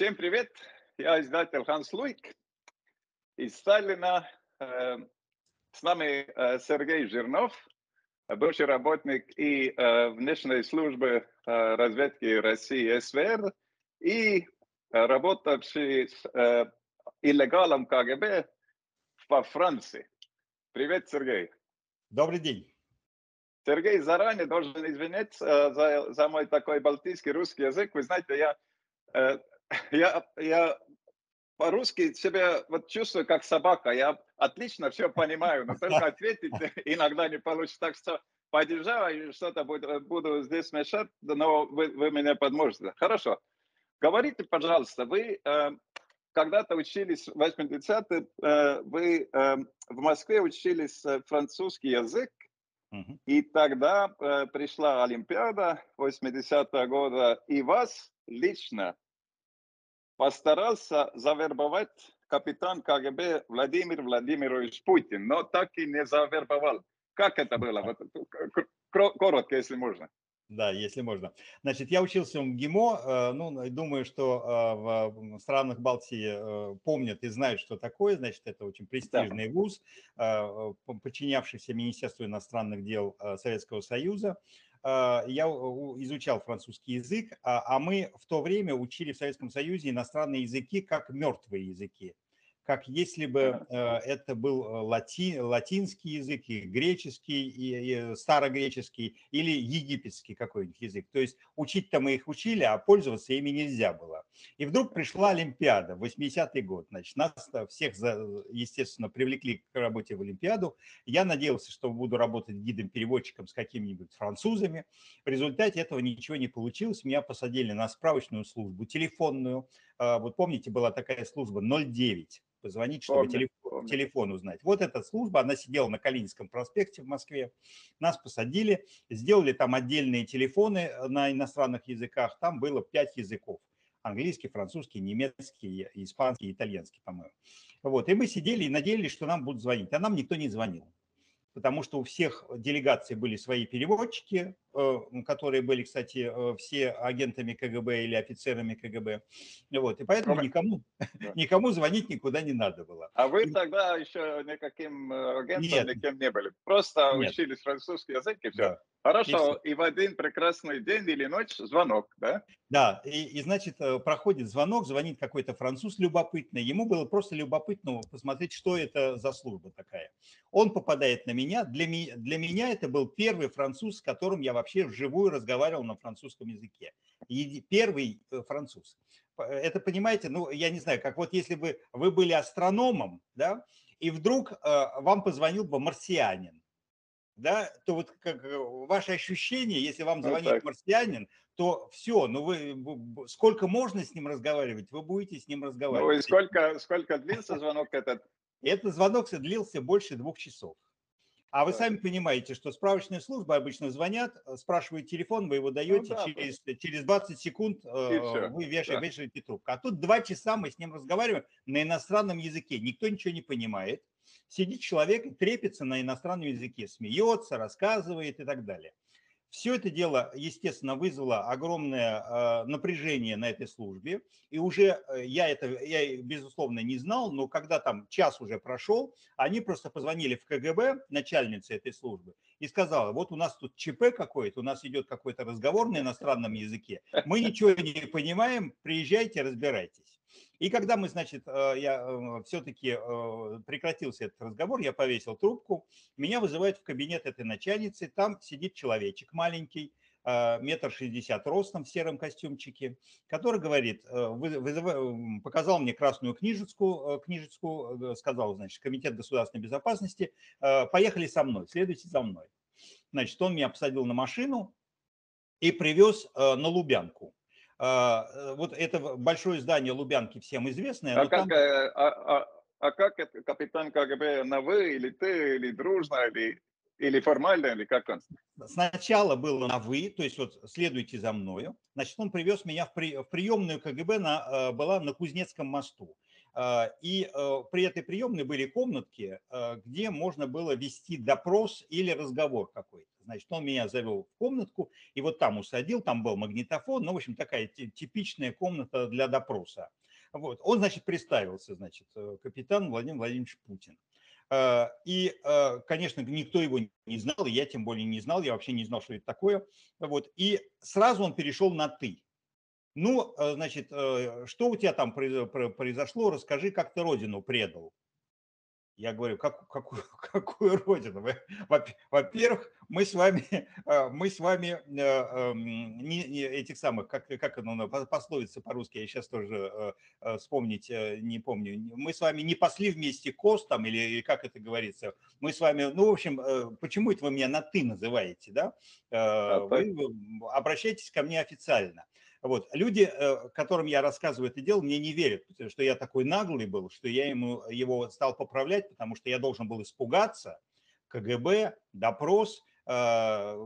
Всем привет! Я издатель Ханс Луик из Сталина. Э, с нами э, Сергей Жирнов, бывший работник и э, внешней службы разведки России СВР и работавший с иллегалом КГБ во Франции. Привет, Сергей. Добрый день. Сергей, заранее должен извиниться за, за мой такой балтийский русский язык. Вы знаете, я я, я по-русски себя вот чувствую как собака. Я отлично все понимаю, но только ответить иногда не получится. Так что поддержаю, что-то буду, буду здесь мешать, но вы, вы меня подможете. Хорошо. Говорите, пожалуйста, вы э, когда-то учились в 80-е, э, вы э, в Москве учились э, французский язык, uh-huh. и тогда э, пришла Олимпиада 80-го года, и вас лично постарался завербовать капитан КГБ Владимир Владимирович Путин, но так и не завербовал. Как это было? Вот, коротко, если можно. Да, если можно. Значит, я учился в МГИМО, э, ну, думаю, что э, в странах Балтии э, помнят и знают, что такое. Значит, это очень престижный да. вуз, подчинявшийся Министерству иностранных дел Советского Союза. А, я изучал французский язык, а, а мы в то время учили в Советском Союзе иностранные языки как мертвые языки как если бы э, это был э, лати, латинский язык, и греческий, и, и старогреческий, или египетский какой-нибудь язык. То есть учить-то мы их учили, а пользоваться ими нельзя было. И вдруг пришла Олимпиада, 80-й год. Значит, нас всех, естественно, привлекли к работе в Олимпиаду. Я надеялся, что буду работать гидом-переводчиком с какими-нибудь французами. В результате этого ничего не получилось. Меня посадили на справочную службу, телефонную. А, вот помните, была такая служба 09 позвонить, чтобы помню, телефон, помню. телефон узнать. Вот эта служба, она сидела на Калининском проспекте в Москве. Нас посадили, сделали там отдельные телефоны э, на иностранных языках. Там было пять языков. Английский, французский, немецкий, испанский, итальянский, по-моему. Вот. И мы сидели и надеялись, что нам будут звонить. А нам никто не звонил потому что у всех делегаций были свои переводчики, которые были, кстати, э, все агентами КГБ или офицерами КГБ. Вот, и поэтому никому, никому звонить никуда не надо было. А вы тогда еще никаким э, агентом Нет. никем не были? Просто Нет. учились французский язык и все? Да. Хорошо, и, и в один прекрасный день или ночь звонок, да? Да, и, и значит, проходит звонок, звонит какой-то француз любопытный. Ему было просто любопытно посмотреть, что это за служба такая. Он попадает на меня. Для, для меня это был первый француз, с которым я вообще вживую разговаривал на французском языке. И первый э, француз. Это, понимаете, ну, я не знаю, как вот если бы вы были астрономом, да, и вдруг э, вам позвонил бы марсианин, да, то вот как э, ваше ощущение, если вам ну звонит вот марсианин, то все, ну вы, сколько можно с ним разговаривать, вы будете с ним разговаривать. Ну и сколько, сколько длился звонок этот? Этот звонок длился больше двух часов. А вы сами понимаете, что справочные службы обычно звонят, э, спрашивают телефон, вы его даете, ну, да, через, через 20 секунд э, вы вешаете, да. вешаете трубку. А тут два часа мы с ним разговариваем на иностранном языке, никто ничего не понимает. Сидит человек трепится на иностранном языке, смеется, рассказывает и так далее. Все это дело, естественно, вызвало огромное э, напряжение на этой службе. И уже э, я это, я, безусловно, не знал, но когда там час уже прошел, они просто позвонили в КГБ, начальнице этой службы, и сказала, вот у нас тут ЧП какой-то, у нас идет какой-то разговор на иностранном языке, мы ничего не понимаем, приезжайте, разбирайтесь. И когда мы, значит, э, я э, все-таки э, прекратился этот разговор, я повесил трубку, меня вызывают в кабинет этой начальницы, там сидит человечек маленький, метр шестьдесят ростом в сером костюмчике, который говорит, вызыв... показал мне красную книжечку, книжечку, сказал, значит, Комитет государственной безопасности, поехали со мной, следуйте за мной. Значит, он меня посадил на машину и привез на Лубянку. А, э, вот это большое здание Лубянки всем известное. А как, там... Э, а, а, а как это капитан КГБ на вы, или ты, или дружно, или, или формально, или как он? Сначала было на вы, то есть вот следуйте за мною. Значит, он привез меня в, при, в приемную КГБ, на, э, была на Кузнецком мосту. И при этой приемной были комнатки, где можно было вести допрос или разговор какой-то. Значит, он меня завел в комнатку и вот там усадил, там был магнитофон, ну, в общем, такая типичная комната для допроса. Вот. Он, значит, представился, значит, капитан Владимир Владимирович Путин. А, и, а, конечно, никто его не знал, я тем более не знал, я вообще не знал, что это такое. Вот. И сразу он перешел на «ты». Ну, значит, что у тебя там произошло, расскажи, как ты родину предал. Я говорю, как, какую, какую родину? Во-первых, мы с вами, э, мы с вами э, эм, не, не этих самых, как, как оно, пословица по-русски, я сейчас тоже э, вспомнить не помню. Мы с вами не пасли вместе кост там, или, или как это говорится. Мы с вами, ну, в общем, почему это вы меня на «ты» называете, да? Вы обращайтесь ко мне официально. Вот. Люди, э, которым я рассказываю это дело, мне не верят, что я такой наглый был, что я ему его стал поправлять, потому что я должен был испугаться. КГБ, допрос, э,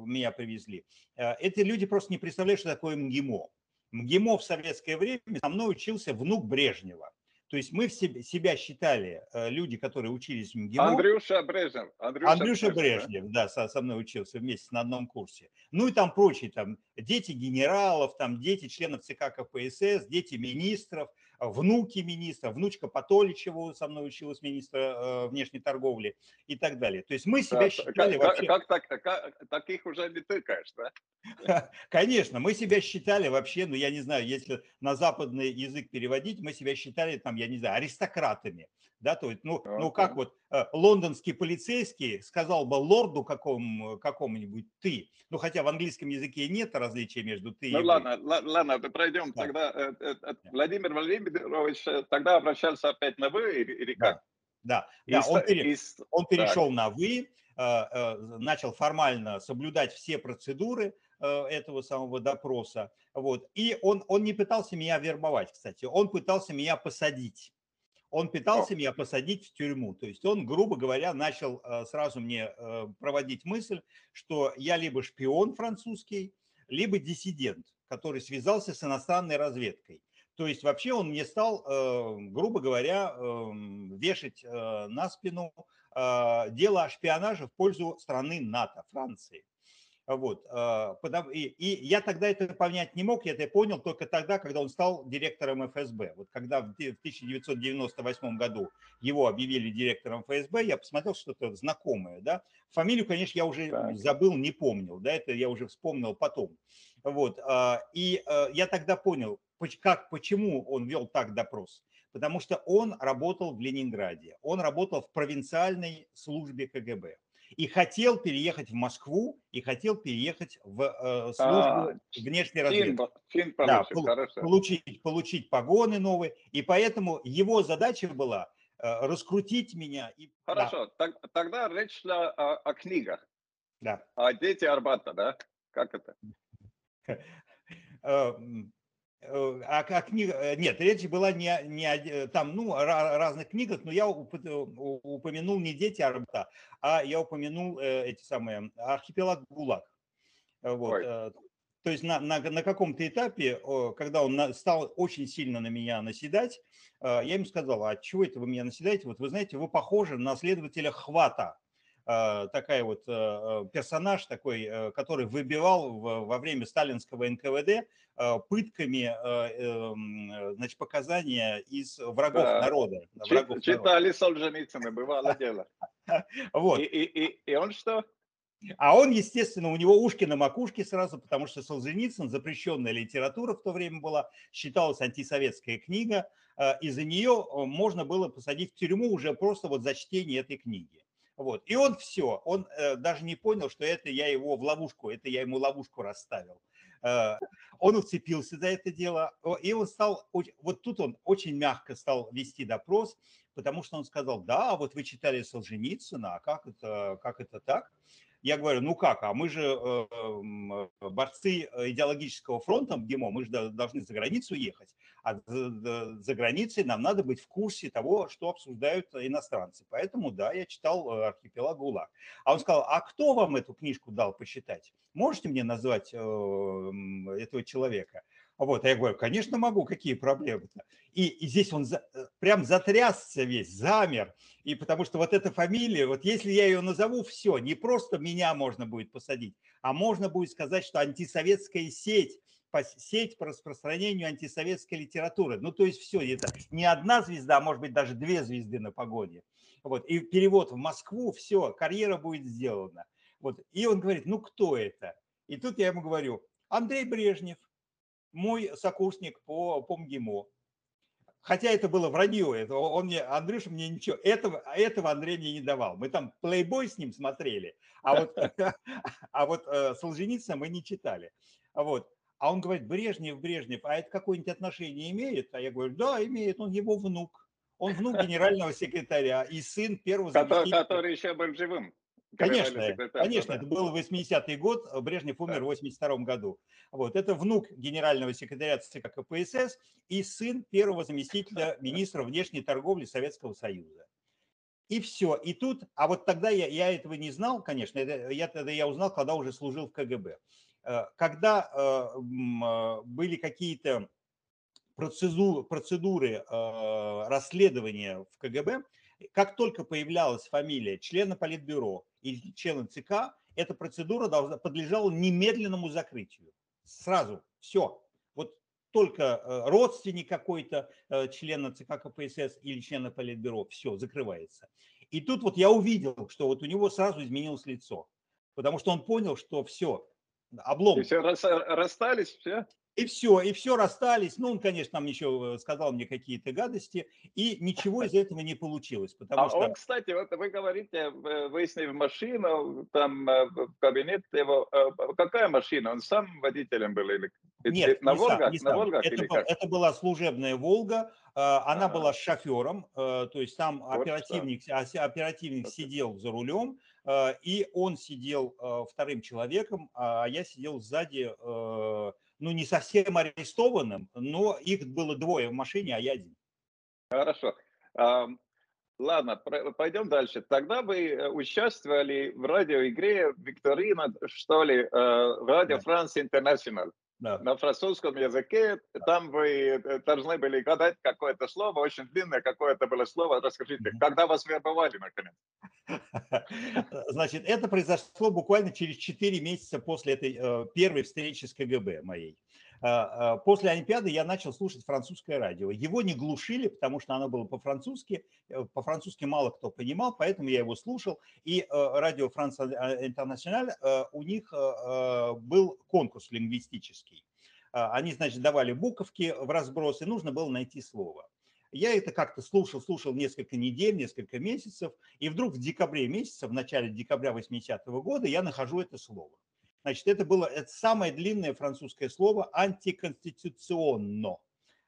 меня привезли. Э, эти люди просто не представляют, что такое МГИМО. МГИМО в советское время со мной учился внук Брежнева. То есть мы в себе, себя считали, э, люди, которые учились в МГИМО. Андрюша Брежнев. Андрюша, Андрюша Брежнев, Брежнев да, со, со мной учился вместе на одном курсе. Ну и там прочие, там дети генералов, там дети членов ЦК КПСС, дети министров, внуки министра, внучка Патоличева со мной училась министра э, внешней торговли и так далее. То есть мы себя да, считали как, вообще... Как, как, как, таких уже не тыкаешь, да? Конечно, мы себя считали вообще, ну я не знаю, если на западный язык переводить, мы себя считали там, я не знаю, аристократами. Да, то есть, ну, ну как вот э, лондонский полицейский сказал бы лорду какому, какому-нибудь ты, ну хотя в английском языке нет различия между ты ну, и ладно, вы. ладно, пройдем да. тогда. Э, э, э, Владимир Владимирович э, тогда обращался опять на вы или, как? Да, да, да он, пере, он перешел так. на вы, э, начал формально соблюдать все процедуры, этого самого допроса. Вот. И он, он не пытался меня вербовать, кстати, он пытался меня посадить он пытался меня посадить в тюрьму. То есть он, грубо говоря, начал э, сразу мне э, проводить мысль, что я либо шпион французский, либо диссидент, который связался с иностранной разведкой. То есть вообще он мне стал, э, грубо говоря, эм, вешать на спину дело о шпионаже в пользу страны НАТО, Франции. Вот. А, и, и я тогда это понять не мог, я это понял только тогда, когда он стал директором ФСБ. Вот когда в 1998 году его объявили директором ФСБ, я посмотрел что-то знакомое, да. Фамилию, конечно, я уже так. забыл, не помнил, да, это я уже вспомнил потом. Вот. А, и а, я тогда понял, как, почему он вел так допрос. Потому что он работал в Ленинграде, он работал в провинциальной службе КГБ и хотел переехать в Москву, и хотел переехать в э, службу а, внешней разведки. Чин, чин да, получить, получить погоны новые, и поэтому его задача была э, раскрутить меня. И, Хорошо, да. так, тогда речь шла о, о книгах. Да. О дети Арбата, да? Как это? Э, а, а книга, э, нет, речь была не, не э, там, ну, о разных книгах, но я упомянул не «Дети Арбата», а я упомянул эти самые «Архипелаг ГУЛАГ». Вот. То есть на, на, на каком-то этапе, когда он стал очень сильно на меня наседать, я ему сказал, а чего это вы меня наседаете? Вот вы знаете, вы похожи на следователя Хвата. Э, такая вот э, э, персонаж такой, который выбивал во время сталинского НКВД пытками эм, значит, показания из врагов да. народа. Врагов Читали народа. Солженицына, бывало дело. Вот. И, и, и, и он что? А он, естественно, у него ушки на макушке сразу, потому что Солженицын, запрещенная литература в то время была, считалась антисоветская книга, и за нее можно было посадить в тюрьму уже просто вот за чтение этой книги. Вот. И он все, он э, даже не понял, что это я его в ловушку, это я ему ловушку расставил. Э, он уцепился за это дело, и он стал, вот тут он очень мягко стал вести допрос, потому что он сказал, да, вот вы читали Солженицына, а как это, как это так? Я говорю, ну как, а мы же э, борцы идеологического фронта МГИМО, мы же должны за границу ехать, а за границей нам надо быть в курсе того, что обсуждают иностранцы. Поэтому, да, я читал э, «Архипелаг ГУЛАГ». А он сказал, а кто вам эту книжку дал почитать? Можете мне назвать э, этого человека? Вот, а я говорю, конечно могу, какие проблемы-то? И, и здесь он за, э, прям затрясся весь, замер. И потому что вот эта фамилия, вот если я ее назову, все, не просто меня можно будет посадить, а можно будет сказать, что антисоветская сеть, сеть по распространению антисоветской литературы. Ну, то есть все, это не одна звезда, а может быть даже две звезды на погоде. Вот, и перевод в Москву, все, карьера будет сделана. Вот, и он говорит, ну, кто это? И тут я ему говорю, Андрей Брежнев, мой сокурсник по, по МГИМО. Хотя это было вранье, это он мне, Андрюша мне ничего, этого, этого Андрей мне не давал. Мы там плейбой с ним смотрели, а вот, а вот э, Солженицына мы не читали. Вот. А он говорит, Брежнев, Брежнев, а это какое-нибудь отношение имеет? А я говорю, да, имеет, он его внук. Он внук генерального секретаря и сын первого заместителя. Который еще был живым. Конечно, конечно, это был 80-й год, Брежнев умер в 82 году. Вот, это внук генерального секретаря ЦК КПСС и сын первого заместителя министра внешней торговли Советского Союза. И все. И тут, а вот тогда я, я этого не знал, конечно, это, я тогда я узнал, когда уже служил в КГБ. Э, когда э, э, были какие-то процедуры, процедуры расследования в КГБ, как только появлялась фамилия члена Политбюро или члена ЦК, эта процедура должна, подлежала немедленному закрытию. Сразу, все. Вот только родственник какой-то члена ЦК КПСС или члена Политбюро, все, закрывается. И тут вот я увидел, что вот у него сразу изменилось лицо, потому что он понял, что все, облом. И все расстались, все? И все, и все расстались. Ну, он, конечно, там еще э, сказал мне какие-то гадости, и ничего из этого не получилось. Потому а что... он, кстати, вот вы говорите, вы с ним в машину, там э, в кабинет его. Э, какая машина? Он сам водителем был или нет, на не Волгах? Сам, не на Волгах это, был, это была служебная Волга. Она ага. была с шофером, то есть там вот оперативник, что. оперативник сидел за рулем, и он сидел вторым человеком, а я сидел сзади ну, не совсем арестованным, но их было двое в машине, а я один. Хорошо. Ладно, пойдем дальше. Тогда вы э, участвовали в радиоигре Викторина, что ли, э, в Радио Франс Интернационал. Да. На французском языке, там вы э, должны были гадать какое-то слово, очень длинное какое-то было слово. Расскажите, когда вас вербовали, наконец? Значит, это произошло буквально через 4 месяца после этой э, первой встречи с КГБ моей. Э, после Олимпиады я начал слушать французское радио. Его не глушили, потому что оно было по-французски. По-французски мало кто понимал, поэтому я его слушал. И радио Франс Интернациональ, у них был конкурс лингвистический. Они, значит, давали буковки в разброс, и нужно было найти слово. Я это как-то слушал, слушал несколько недель, несколько месяцев, и вдруг в декабре месяце, в начале декабря 80-го года я нахожу это слово. Значит, это было это самое длинное французское слово «антиконституционно».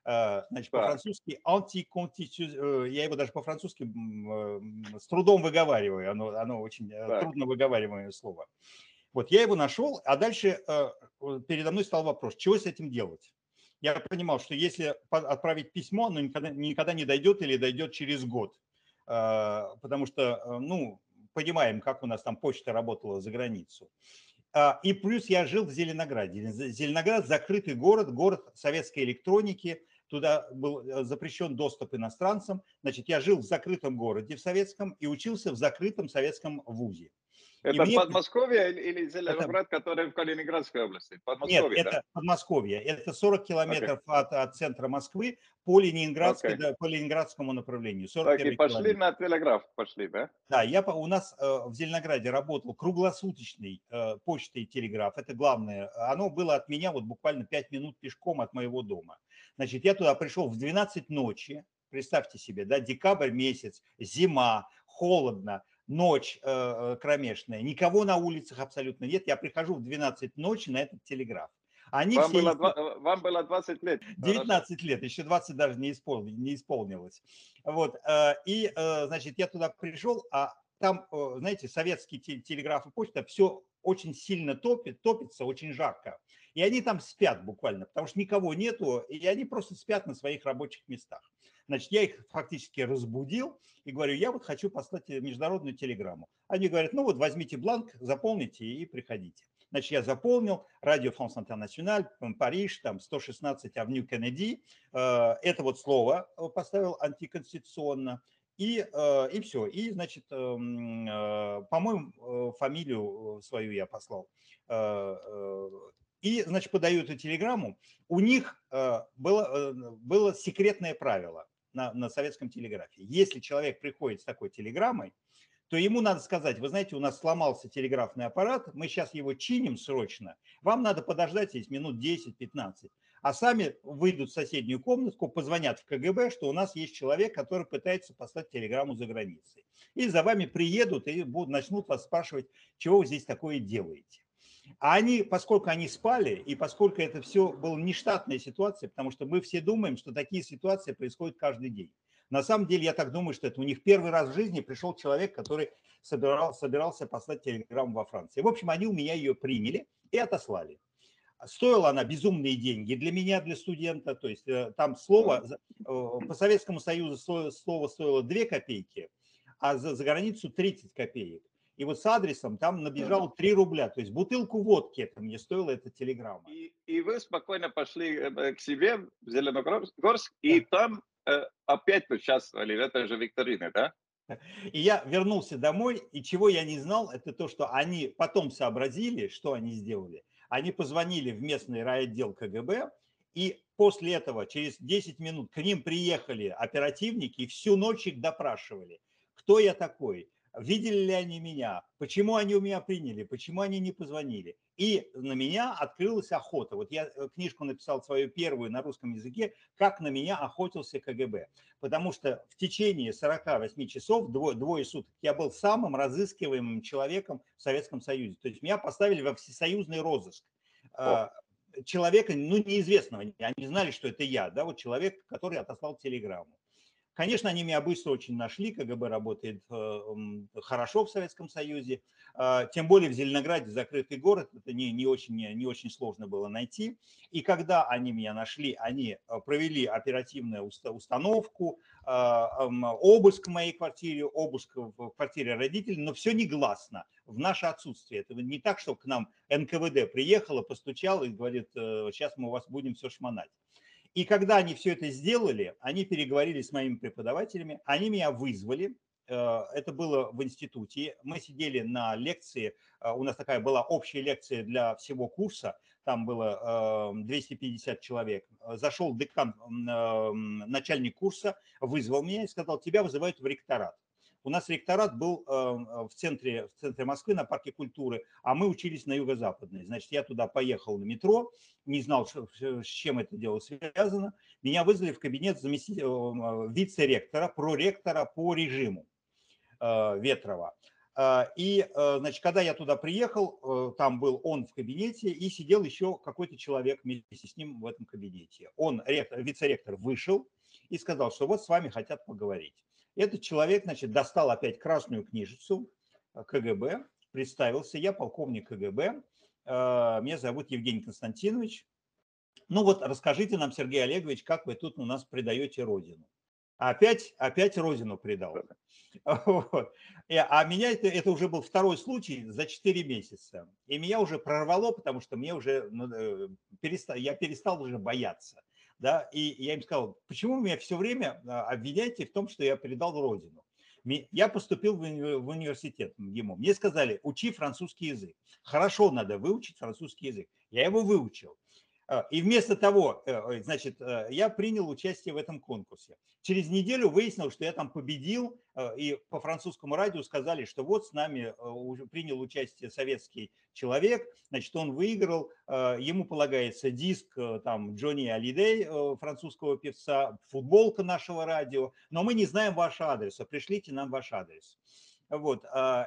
Э, значит, по-французски антиконституционно, э, я его даже по-французски э, с трудом выговариваю, оно, оно очень так. трудно выговариваемое слово. Вот я его нашел, а дальше передо мной стал вопрос, чего с этим делать? я понимал, что если отправить письмо, оно никогда, никогда не дойдет или дойдет через год. А, потому что, э, ну, понимаем, как у нас там почта работала за границу. А, и плюс я жил в Зеленограде. Зеленоград – закрытый город, город советской электроники. Туда был э, запрещен доступ иностранцам. Значит, я жил в закрытом городе в советском и учился в закрытом советском вузе. Это мне... Подмосковье или Зеленоград, это... который в Калининградской области? Подмосковье, Нет, да? это Подмосковье. Это 40 километров okay. от, от центра Москвы по, Ленинградской, okay. да, по Ленинградскому направлению. так, и пошли километр. на телеграф, пошли, да? Да, я, у нас э, в Зеленограде работал круглосуточный э, почта и телеграф. Это главное. Оно было от меня вот буквально 5 минут пешком от моего дома. Значит, я туда пришел в 12 ночи. Представьте себе, да, декабрь месяц, зима, холодно ночь э, э, кромешная, никого на улицах абсолютно нет. Я прихожу в 12 ночи на этот телеграф. Они вам, все... было, э, вам было 20 лет. 19 лет, еще 20 даже не, испол... не исполнилось. Вот, э, и, э, значит, я туда пришел, а там, знаете, советский телеграф и почта, все очень сильно топит, топится, очень жарко. И они там спят буквально, потому что никого нету, и они просто спят на своих рабочих местах. Значит, я их фактически разбудил и говорю, я вот хочу послать международную телеграмму. Они говорят, ну вот возьмите бланк, заполните и приходите. Значит, я заполнил Радио Франс Интернациональ, Париж, там 116 Авню Кеннеди. Это вот слово поставил антиконституционно. И, и все. И, значит, по-моему, фамилию свою я послал. И, значит, подаю эту телеграмму. У них было, было секретное правило на, на советском телеграфе. Если человек приходит с такой телеграммой, то ему надо сказать, вы знаете, у нас сломался телеграфный аппарат, мы сейчас его чиним срочно, вам надо подождать здесь минут 10-15, а сами выйдут в соседнюю комнатку, позвонят в КГБ, что у нас есть человек, который пытается послать телеграмму за границей. И за вами приедут и будут, начнут вас спрашивать, чего вы здесь такое делаете. А они, поскольку они спали, и поскольку это все была нештатная ситуация, потому что мы все думаем, что такие ситуации происходят каждый день. На самом деле, я так думаю, что это у них первый раз в жизни пришел человек, который собирал, собирался послать телеграмму во Франции. В общем, они у меня ее приняли и отослали. Стоила она безумные деньги для меня, для студента. То есть э, там слово, э, по Советскому Союзу слово стоило 2 копейки, а за, за границу 30 копеек. И вот с адресом там набежало 3 рубля. То есть бутылку водки это мне стоила эта телеграмма. И, и вы спокойно пошли э, к себе в Зеленогорск, и там Э, опять участвовали в этой же викторине, да? И я вернулся домой, и чего я не знал, это то, что они потом сообразили, что они сделали. Они позвонили в местный райотдел КГБ, и после этого, через 10 минут, к ним приехали оперативники и всю ночь их допрашивали. Кто я такой? Видели ли они меня, почему они у меня приняли, почему они не позвонили. И на меня открылась охота. Вот я э, книжку написал свою первую на русском языке, как на меня охотился КГБ. Потому что в течение 48 часов, двое, двое суток, я был самым разыскиваемым человеком в Советском Союзе. То есть меня поставили во всесоюзный розыск. О. А, человека, ну, неизвестного, они знали, что это я, да, вот человек, который отослал телеграмму. Конечно, они меня быстро очень нашли, КГБ работает э, хорошо в Советском Союзе, а, тем более в Зеленограде закрытый город, это не, не, очень, не очень сложно было найти. И когда они меня нашли, они э, провели оперативную установку, а, обыск в моей квартире, обыск в квартире родителей, но все негласно, в наше отсутствие. Это не так, что к нам НКВД приехала, постучала и говорит, сейчас э, мы у вас будем все шмонать. И когда они все это сделали, они переговорили с моими преподавателями, они меня вызвали, э, это было в институте. Мы сидели на лекции, э, у нас такая была общая лекция для всего курса, там было 250 э, человек. Зашел декан, начальник курса, вызвал меня и сказал, тебя вызывают в ректорат. У нас ректорат был э, в центре, в центре Москвы на парке культуры, а мы учились на юго-западной. Значит, я туда поехал на метро, не знал, с чем это дело связано. Меня вызвали в кабинет заместителя, э, вице-ректора, проректора по режиму э, Ветрова. И, значит, когда я туда приехал, там был он в кабинете и сидел еще какой-то человек вместе с ним в этом кабинете. Он, вице-ректор, вышел и сказал, что вот с вами хотят поговорить. Этот человек, значит, достал опять красную книжицу э, КГБ, представился, я полковник КГБ, э, меня зовут Евгений Константинович. Ну вот расскажите нам, Сергей Олегович, как вы тут у нас предаете Родину. Опять, опять Родину предал. Вот. А меня это, это уже был второй случай за 4 месяца. И меня уже прорвало, потому что мне уже ну, э, перестал, я перестал уже бояться да, и я им сказал, почему меня все время а, обвиняете в том, что я предал родину? Я поступил в университет МГИМО. Мне сказали, учи французский язык. Хорошо, надо выучить французский язык. Я его выучил. А, и вместо того, э, значит, э, я принял участие в этом конкурсе. Через неделю выяснилось, что я там победил, э, и по французскому радио сказали, что вот с нами принял участие советский человек, значит, он выиграл, ему полагается диск там Джонни Алидей, французского певца, футболка нашего радио, но мы не знаем ваш адрес, а пришлите нам ваш адрес. Вот,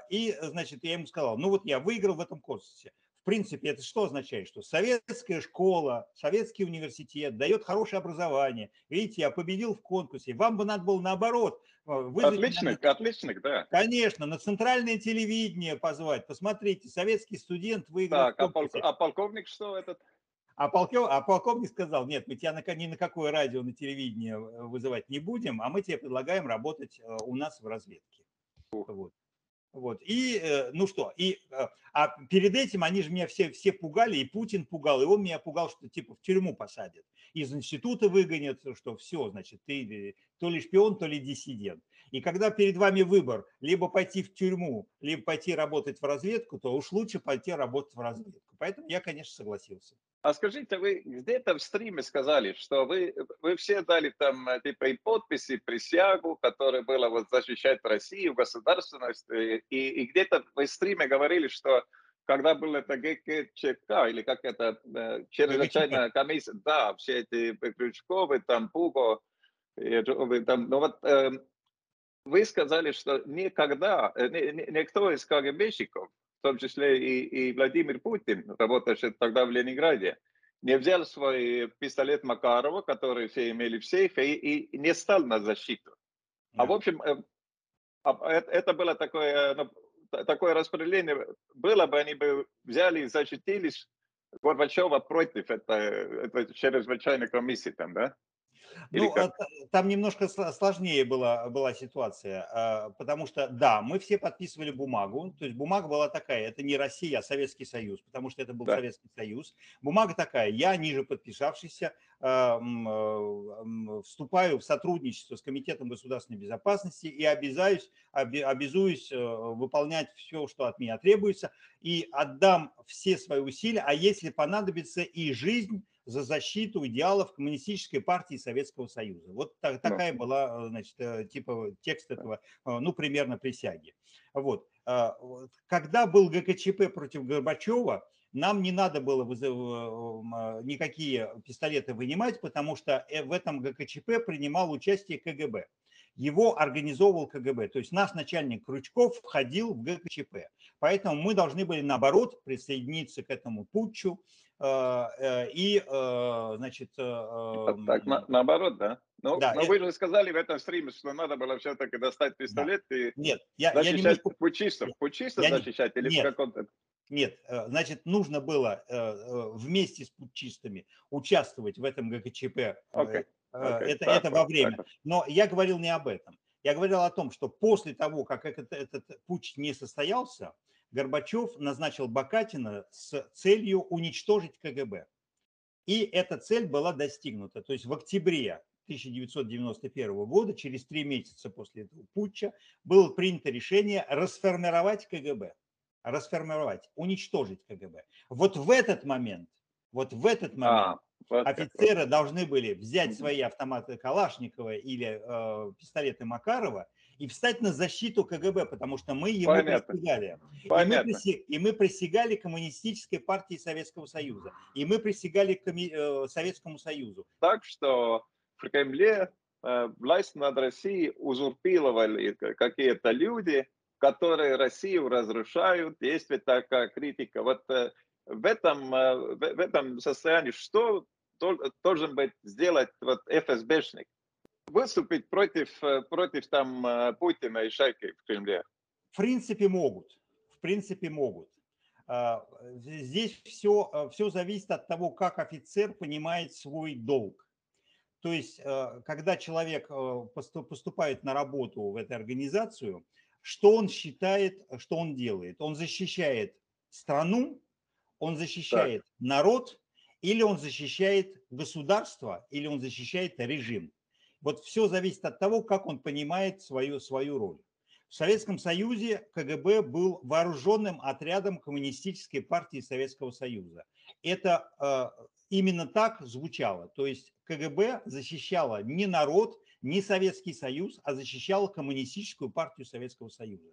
и, значит, я ему сказал, ну вот я выиграл в этом конкурсе принципе, это что означает? Что советская школа, советский университет дает хорошее образование. Видите, я победил в конкурсе. Вам бы надо было наоборот. Э, отличник, на... отличник, да. Конечно, на центральное телевидение позвать. Посмотрите, советский студент выиграл Так, а, полк... а полковник что этот? А, полков... а полковник сказал, нет, мы тебя на... ни на какое радио, на телевидение э, вызывать не будем, а мы тебе предлагаем работать э, у нас в разведке. Вот. Вот. И, э, ну что, и, э, а перед этим они же меня все, все пугали, и Путин пугал, и он меня пугал, что типа в тюрьму посадят, из института выгонят, что все, значит, ты то ли шпион, то ли диссидент. И когда перед вами выбор, либо пойти в тюрьму, либо пойти работать в разведку, то уж лучше пойти работать в разведку. Поэтому я, конечно, согласился. А скажите, вы где-то в стриме сказали, что вы, вы все дали там э, типа и подписи, присягу, которая была вот защищать Россию, государственность, и, и где-то в стриме говорили, что когда был это ГКЧК, или как это, э, чрезвычайная комиссия, да, все эти Крючковы, там, Пуго, и, там, ну вот э, вы сказали, что никогда, э, никто из КГБщиков в том числе и, и Владимир Путин, работавший тогда в Ленинграде, не взял свой пистолет Макарова, который все имели в сейфе, и, и не стал на защиту. А в общем, э, а, это было такое, ну, такое распределение. Было бы, они бы взяли и защитились Горбачева против этой, этой чрезвычайной комиссии там, да? Ну, как? там немножко сложнее была, была ситуация, а, потому что, да, мы все подписывали бумагу, то есть бумага была такая, это не Россия, а Советский Союз, потому что это был да. Советский Союз. Бумага такая, я, ниже подписавшийся, а, а, вступаю в сотрудничество с Комитетом государственной безопасности и обязаюсь, обязуюсь э, выполнять все, что от меня требуется, и отдам все свои усилия, а если понадобится и жизнь, за защиту идеалов коммунистической партии Советского Союза. Вот так, такая была, значит, э, типа текст этого, э, ну, примерно присяги. Вот. А, когда был ГКЧП против Горбачева, нам не надо было э, никакие пистолеты вынимать, потому что в этом ГКЧП принимал участие КГБ. Его организовывал КГБ. То есть наш начальник Крючков входил в ГКЧП. Поэтому мы должны были, наоборот, присоединиться к этому путчу, Э, э, и, э, значит... Так, на, наоборот, да? Ну, да, но это... вы же сказали в этом стриме, что надо было все-таки достать пистолет да. и нет, я, защищать я немножко... пучистов. Пучистов я защищать или нет, в каком-то... Нет, значит, нужно было вместе с путчистами участвовать в этом ГКЧП. Okay. Okay. Это, так, это во время. Так. Но я говорил не об этом. Я говорил о том, что после того, как этот, этот путь не состоялся, Горбачев назначил Бакатина с целью уничтожить КГБ. И эта цель была достигнута. То есть в октябре 1991 года, через три месяца после этого путча, было принято решение расформировать КГБ. Расформировать, уничтожить КГБ. Вот в этот момент, вот в этот а, момент а, офицеры должны были взять свои автоматы Калашникова или э, пистолеты Макарова и встать на защиту КГБ, потому что мы ему Понятно. присягали. Понятно. И, мы присягали, и мы присягали Коммунистической партии Советского Союза. И мы присягали коми, э, Советскому Союзу. Так что в Кремле э, власть над Россией узурпировали какие-то люди, которые Россию разрушают. Есть ведь такая критика. Вот э, в этом, в этом состоянии что должен быть сделать вот ФСБшник? Выступить против, э, против там э, Путина и шайки в Кремле? В принципе могут. В принципе могут. А, здесь все, э, все зависит от того, как офицер понимает свой долг. То есть, когда человек поступает на работу в эту организацию, что он считает, что он делает? Он защищает страну, он защищает так. народ, или он защищает государство, или он защищает режим. Вот все зависит от того, как он понимает свою, свою роль. В Советском Союзе КГБ был вооруженным отрядом Коммунистической партии Советского Союза. Это э, именно так звучало. То есть КГБ защищала не народ, не Советский Союз, а защищала Коммунистическую партию Советского Союза.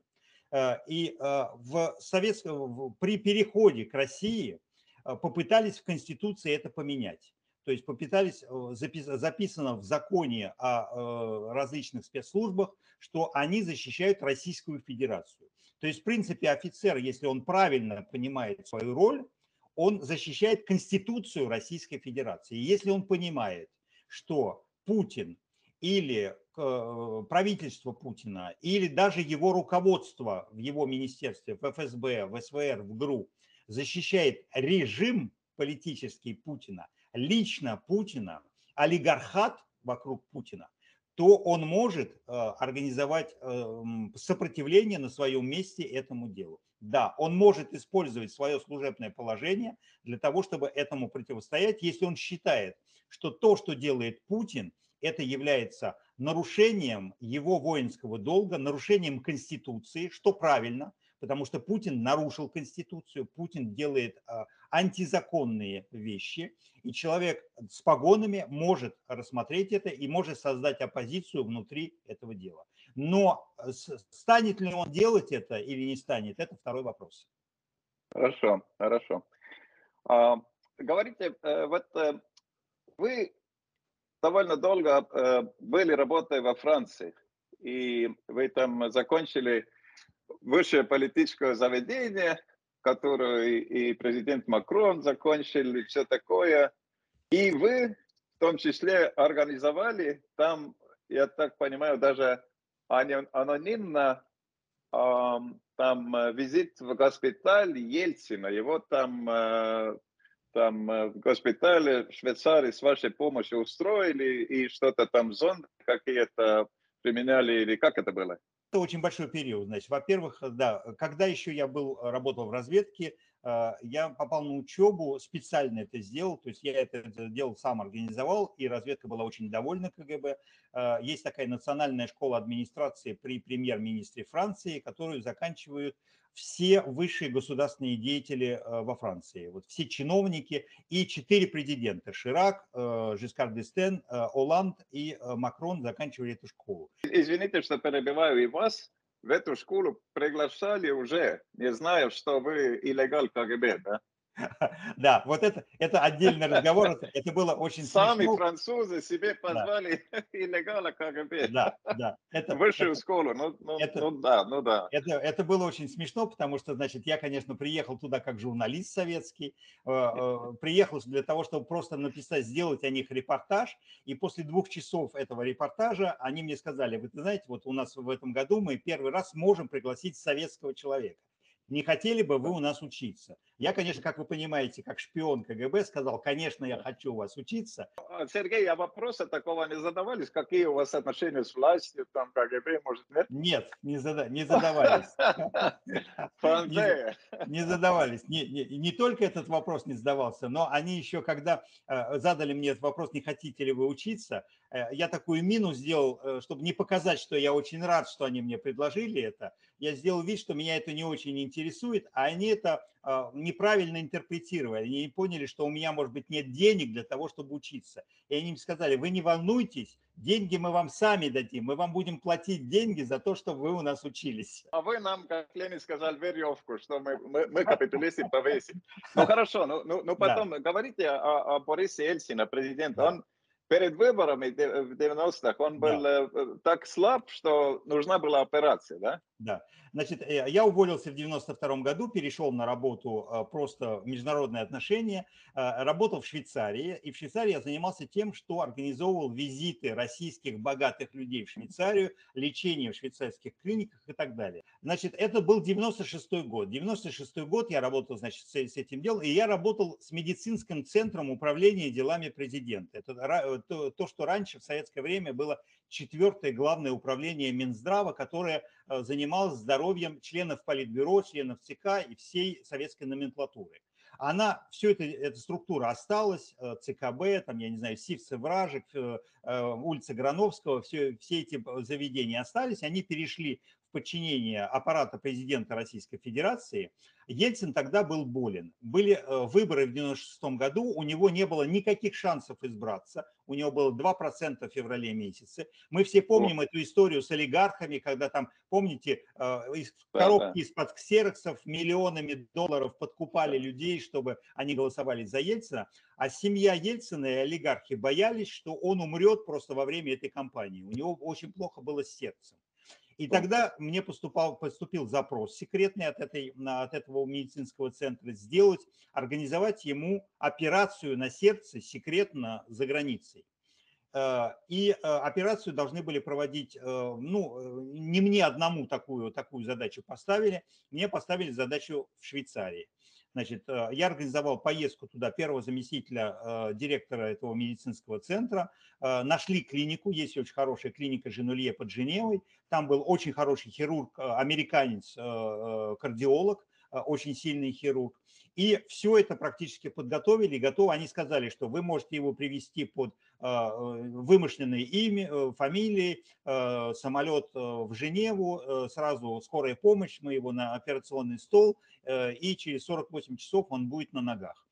Э, и э, в советском, при переходе к России э, попытались в Конституции это поменять то есть попытались, э, записано в законе о э, различных спецслужбах, что они защищают Российскую Федерацию. То есть, в принципе, офицер, если он правильно понимает свою роль, он защищает Конституцию Российской Федерации. И если он понимает, что Путин или э, правительство Путина, или даже его руководство в его министерстве, в ФСБ, в СВР, в ГРУ защищает режим политический Путина, лично Путина, олигархат вокруг Путина, то он может э, организовать э, сопротивление на своем месте этому делу. Да, он может использовать свое служебное положение для того, чтобы этому противостоять, если он считает, что то, что делает Путин, это является нарушением его воинского долга, нарушением Конституции, что правильно – потому что Путин нарушил Конституцию, Путин делает а, антизаконные вещи, и человек с погонами может рассмотреть это и может создать оппозицию внутри этого дела. Но станет ли он делать это или не станет, это второй вопрос. Хорошо, хорошо. А, говорите, э, вот э, вы довольно долго э, были работая во Франции, и вы там закончили высшее политическое заведение, которое и президент Макрон закончил, и все такое. И вы в том числе организовали там, я так понимаю, даже анонимно там э, визит в госпиталь Ельцина. Его там, э, там э, в госпитале в Швейцарии с вашей помощью устроили и что-то там зонд какие-то применяли или как это было? Это очень большой период. Значит, во-первых, да, когда еще я был, работал в разведке, я попал на учебу, специально это сделал, то есть я это делал сам, организовал, и разведка была очень довольна КГБ. Есть такая национальная школа администрации при премьер-министре Франции, которую заканчивают все высшие государственные деятели а, во Франции, вот все чиновники и четыре президента, Ширак, Жискар Дестен, Оланд и Макрон заканчивали эту школу. Извините, что перебиваю и вас, в эту школу приглашали уже, не знаю, что вы илlegал КГБ, да? Да, вот это, это отдельный разговор, это, было очень Сами смешно. французы себе позвали да. нелегала КГБ. Да, да. Это, Высшую это, школу, ну, ну, это, ну да, ну да. Это, это было очень смешно, потому что, значит, я, конечно, приехал туда как журналист советский, э, э, приехал для того, чтобы просто написать, сделать о них репортаж, и после двух часов этого репортажа они мне сказали, вы знаете, вот у нас в этом году мы первый раз можем пригласить советского человека не хотели бы вы у нас учиться? Я, конечно, как вы понимаете, как шпион КГБ сказал, конечно, я хочу у вас учиться. А, Сергей, а вопроса такого не задавались? Какие у вас отношения с властью, там, КГБ, может, нет? Нет, не, зада не задавались. Не задавались. Не только этот вопрос не задавался, но они еще, когда э, задали мне этот вопрос, не хотите ли вы учиться, э, я такую мину сделал, э, чтобы не показать, что я очень рад, что они мне предложили это. Я сделал вид, что меня это не очень интересует, а они это неправильно интерпретировали. Они не поняли, что у меня, может быть, нет денег для того, чтобы учиться. И они им сказали, вы не волнуйтесь, деньги мы вам сами дадим, мы вам будем платить деньги за то, чтобы вы у нас учились. А вы нам, как Ленин сказал, веревку, что мы, мы, мы капиталисты повесим. Ну хорошо, ну, ну, ну потом да. говорите о, о Борисе Эльсине, президент. Да. Он перед выборами в 90-х, он был да. Э, так слаб, что нужна была операция, да? Да. Значит, э, я уволился в 92 году, перешел на работу э, просто в международные отношения, э, работал в Швейцарии, и в Швейцарии я занимался тем, что организовывал визиты российских богатых людей в Швейцарию, лечение в швейцарских клиниках и так далее. Значит, это был 96 год. 96 год я работал, значит, с этим делом, и я работал с медицинским центром управления делами президента. Это то, то что раньше в советское время было четвертое главное управление Минздрава, которое занималось здоровьем членов Политбюро, членов ЦК и всей советской номенклатуры. Она, все это, эта структура осталась, э, ЦКБ, там, я не знаю, Сивцы, Вражек, э, э, улица Грановского, все, все эти заведения остались, они перешли подчинение аппарата президента Российской Федерации, Ельцин тогда был болен. Были э, выборы в 1996 году, у него не было никаких шансов избраться, у него было 2% в феврале месяце. Мы все помним эту историю с олигархами, когда там, помните, э, коробки из-под ксероксов миллионами долларов подкупали людей, чтобы они голосовали за Ельцина, а семья Ельцина и олигархи боялись, что он умрет просто во время этой кампании. У него очень плохо было с сердцем. И тогда мне поступал, поступил запрос секретный от, этой, от этого медицинского центра сделать, организовать ему операцию на сердце секретно за границей. Э, и э, операцию должны были проводить, э, ну, не мне одному такую, такую задачу поставили, мне поставили задачу в Швейцарии. Значит, э, я организовал поездку туда первого заместителя э, директора этого медицинского центра. Э, нашли клинику, есть очень хорошая клиника Женулье под Женевой. Там был очень хороший хирург, американец, кардиолог, очень сильный хирург. И все это практически подготовили, готовы. Они сказали, что вы можете его привести под вымышленное имя, фамилии, самолет в Женеву, сразу скорая помощь, мы его на операционный стол, и через 48 часов он будет на ногах.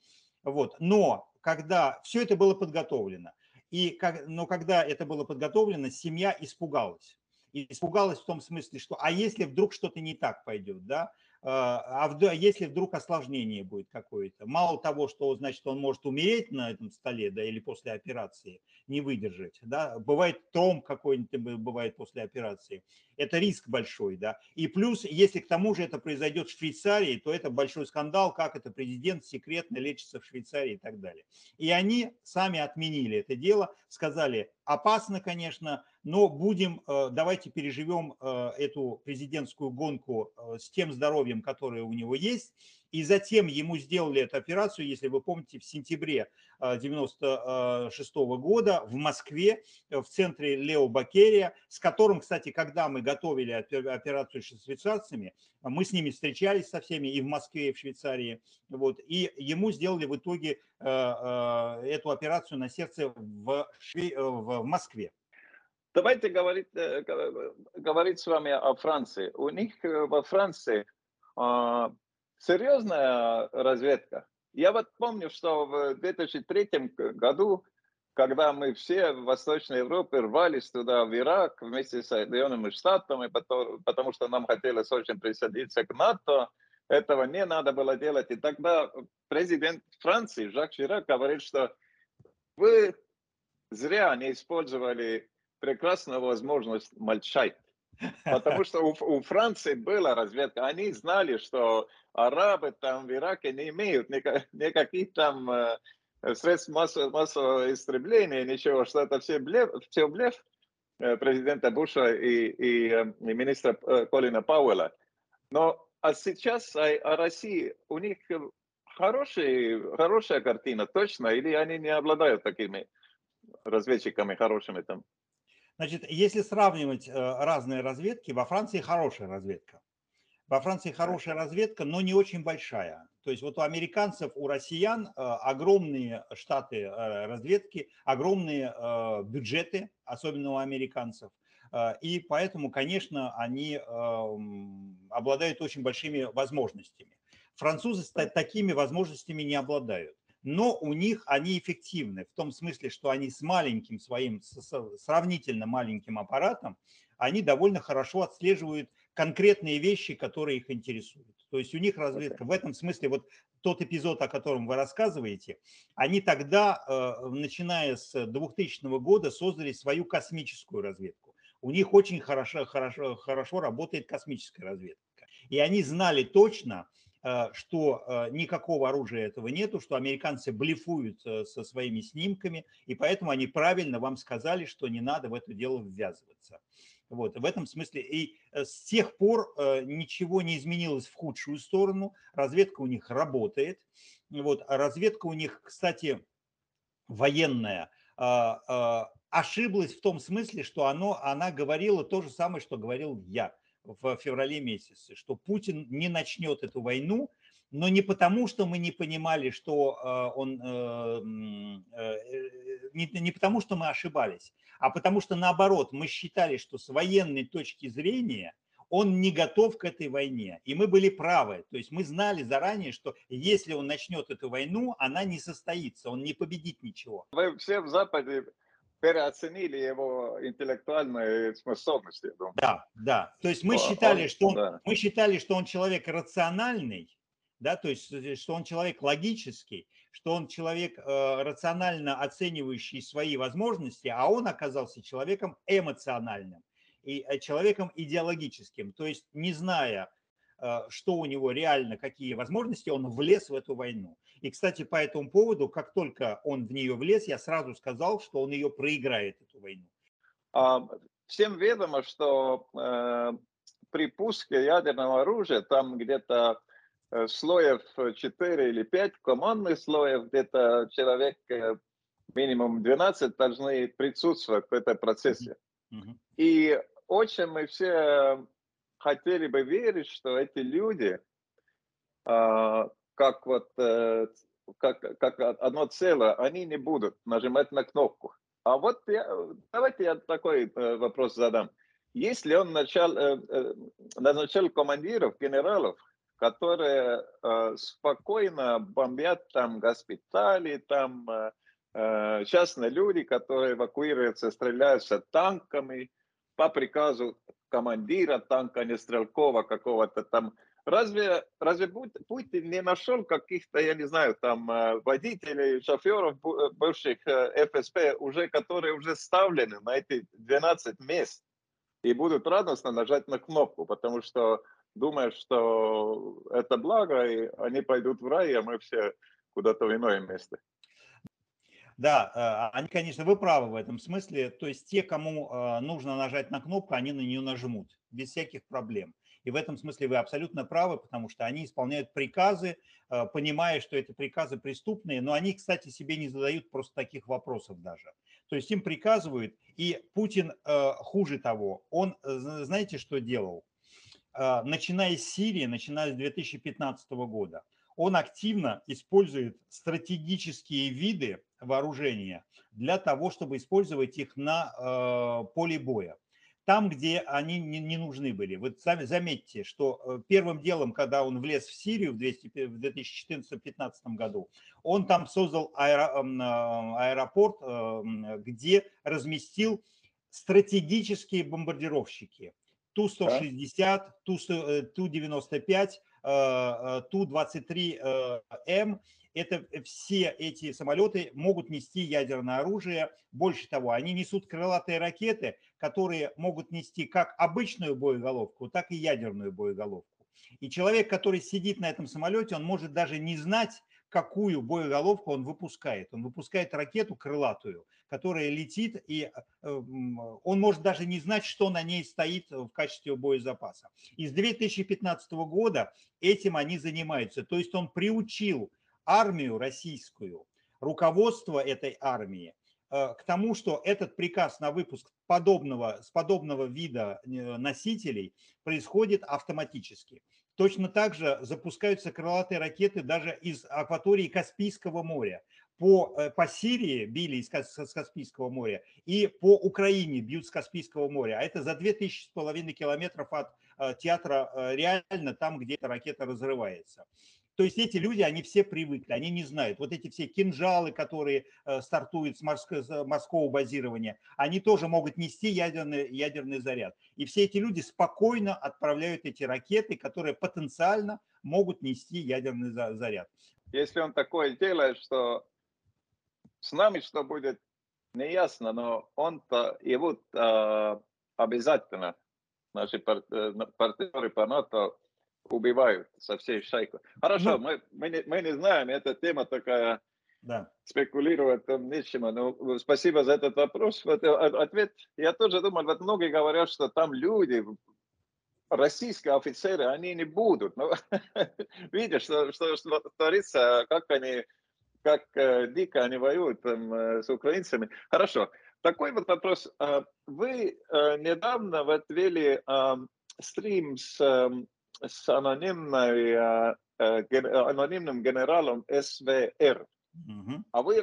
Вот. Но когда все это было подготовлено, и как, но когда это было подготовлено, семья испугалась. И испугалась в том смысле, что а если вдруг что-то не так пойдет, да, а, а если вдруг осложнение будет какое-то, мало того, что значит он может умереть на этом столе, да, или после операции, не выдержать, да, бывает тромб какой-нибудь бывает после операции, это риск большой, да, и плюс, если к тому же это произойдет в Швейцарии, то это большой скандал, как это президент секретно лечится в Швейцарии и так далее. И они сами отменили это дело, сказали, опасно, конечно, но будем, э, давайте переживем э, эту президентскую гонку э, с тем здоровьем, которое у него есть, и затем ему сделали эту операцию, если вы помните, в сентябре 96 года в Москве, в центре Лео Бакерия, с которым, кстати, когда мы готовили операцию с швейцарцами, мы с ними встречались со всеми и в Москве, и в Швейцарии, вот, и ему сделали в итоге эту операцию на сердце в, Шве... в Москве. Давайте говорить, э, говорить с вами о Франции. У них э, во Франции а, серьезная разведка. Я вот помню, что в 2003 году, когда мы все в Восточной Европе рвались туда, в Ирак, вместе с Соединенными Штатами, потому что нам хотелось очень присоединиться к НАТО, этого не надо было делать. И тогда президент Франции Жак Ширак говорит, что вы зря не использовали прекрасная возможность молчать. Потому что у, у Франции была разведка. Они знали, что арабы там в Ираке не имеют никак, никаких там э, средств массового, массового истребления, ничего, что это все блеф, все блеф э, президента Буша и, и, э, и министра э, Колина Пауэлла. Но а сейчас о, о России у них хороший, хорошая картина, точно, или они не обладают такими разведчиками хорошими там? Значит, если сравнивать э, разные разведки, во Франции хорошая разведка. Во Франции хорошая разведка, но не очень большая. То есть вот у американцев, у россиян э, огромные штаты э, разведки, огромные бюджеты, особенно у американцев. И поэтому, конечно, они эм, обладают очень большими возможностями. Французы такими возможностями не обладают но у них они эффективны в том смысле, что они с маленьким своим, сравнительно маленьким аппаратом, они довольно хорошо отслеживают конкретные вещи, которые их интересуют. То есть у них разведка в этом смысле, вот тот эпизод, о котором вы рассказываете, они тогда, э, начиная с 2000 года, создали свою космическую разведку. У них очень хорошо, хорошо, хорошо работает космическая разведка. И они знали точно, что э, никакого оружия этого нету, что американцы блефуют э, со своими снимками, и поэтому они правильно вам сказали, что не надо в это дело ввязываться. Вот, в этом смысле и с тех пор ничего не изменилось в худшую сторону, разведка у них работает. Вот, а разведка у них, кстати, военная, ошиблась в том смысле, что оно, она говорила то же самое, что говорил я в феврале месяце, что Путин не начнет эту войну, но не потому, что мы не понимали, что э, он, э, э, не, потому, что мы ошибались, а потому что наоборот, мы считали, что с военной точки зрения он не готов к этой войне. И мы были правы. То есть мы знали заранее, что если он начнет эту войну, она не состоится, он не победит ничего. Вы все в Западе переоценили его интеллектуальные способности. Да, да. То есть мы считали, что он, да. мы считали, что он человек рациональный, да, то есть э, что он человек логический, что он человек э, рационально оценивающий свои возможности, а он оказался человеком эмоциональным и э, человеком идеологическим. То есть не зная Э, что у него реально, какие возможности, он влез в эту войну. И, кстати, по этому поводу, как только он в нее влез, я сразу сказал, что он ее проиграет, эту войну. А, всем ведомо, что э, при пуске ядерного оружия, там где-то слоев 4 или 5, командных слоев, где-то человек минимум 12 должны присутствовать в этом процессе. Mm-hmm. И очень мы все хотели бы верить, что эти люди, как вот как, как одно целое, они не будут нажимать на кнопку. А вот я, давайте я такой э, вопрос задам. Если он начал, э, э, назначал командиров, генералов, которые спокойно бомбят там госпитали, там частные люди, которые эвакуируются, стреляются танками по приказу командира танка, не стрелкова какого-то там Разве, разве Путин не нашел каких-то, я не знаю, там э, водителей, шоферов э, бывших э, ФСП, уже, которые уже ставлены на эти 12 мест и будут радостно нажать на кнопку, потому что думают, что это благо, и они пойдут в рай, а мы все куда-то в иное место. Да, они, конечно, вы правы в этом смысле. То есть те, кому нужно нажать на кнопку, они на нее нажмут без всяких проблем. И в этом смысле вы абсолютно правы, потому что они исполняют приказы, э, понимая, что это приказы преступные, но они, кстати, себе не задают просто таких вопросов даже. То есть им приказывают, и Путин э, хуже того, он, э, знаете, что делал? Начиная с Сирии, начиная с 2015 года, он активно использует стратегические виды вооружения для того, чтобы использовать их на поле боя там, где они не, не нужны были. Вы сами заметьте, что э, первым делом, когда он влез в Сирию в, 2014-2015 году, он там создал аэро, э, аэропорт, э, где разместил стратегические бомбардировщики. Ту-160, Ту-95, Ту-23М это э, все эти самолеты могут нести ядерное оружие. Больше того, они несут крылатые ракеты, которые могут нести как обычную боеголовку, так и ядерную боеголовку. И человек, который сидит на этом самолете, он может даже не знать, какую боеголовку он выпускает. Он выпускает ракету крылатую, которая летит, и э, он может даже не знать, что на ней стоит в качестве боезапаса. И с 2015 года этим они занимаются. То есть он приучил армию российскую, руководство этой армии к тому, что этот приказ на выпуск подобного, с подобного вида э, носителей происходит автоматически. Точно так же запускаются крылатые ракеты даже из акватории Каспийского моря. По, э, по Сирии били из Каспийского моря и по Украине бьют с Каспийского моря. А это за 2500 километров от театра реально там, где эта ракета разрывается. То есть эти люди, они все привыкли, они не знают. Вот эти все кинжалы, которые э, стартуют с морского, базирования, они тоже могут нести ядерный, ядерный заряд. И все эти люди спокойно отправляют эти ракеты, которые потенциально могут нести ядерный заряд. Если он такое делает, что с нами что будет, не ясно, но он-то, его э, обязательно наши э, партнеры по НАТО убивают со всей шайкой. Хорошо, ну, мы, мы, не, мы не знаем, эта тема такая, да. спекулировать там нечему. Но спасибо за этот вопрос. Вот, э, ответ, я тоже думал, вот многие говорят, что там люди, российские офицеры, они не будут. Но видишь, что, что, что творится, как они, как э, дико они воюют там, э, с украинцами. Хорошо. Такой вот вопрос. А вы э, недавно вот вели э, стрим с эм, с анонимной, анонимным генералом СВР. Mm-hmm. А вы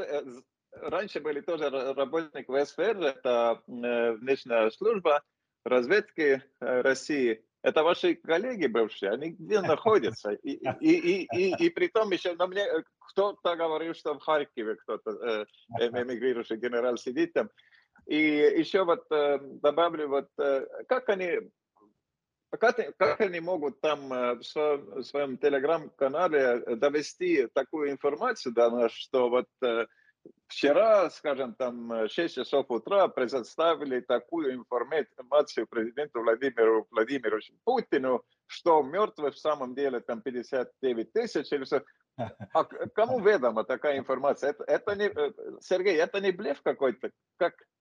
раньше были тоже работник в СВР, это внешняя служба разведки России. Это ваши коллеги бывшие, они где находятся? И, и, и, и, и при том еще на мне кто-то говорил, что в Харькове кто-то э, эмигрирующий генерал сидит там. И еще вот э, добавлю, вот э, как они как, как они могут там э, в своем, в своем телеграм-канале довести такую информацию до нас, что вот э, вчера, скажем, там 6 часов утра предоставили такую информацию президенту Владимиру Владимировичу Путину, что мертвых в самом деле там 59 тысяч или все. А кому ведома такая информация? Это, это не, э, Сергей, это не блеф какой-то? Как, Э,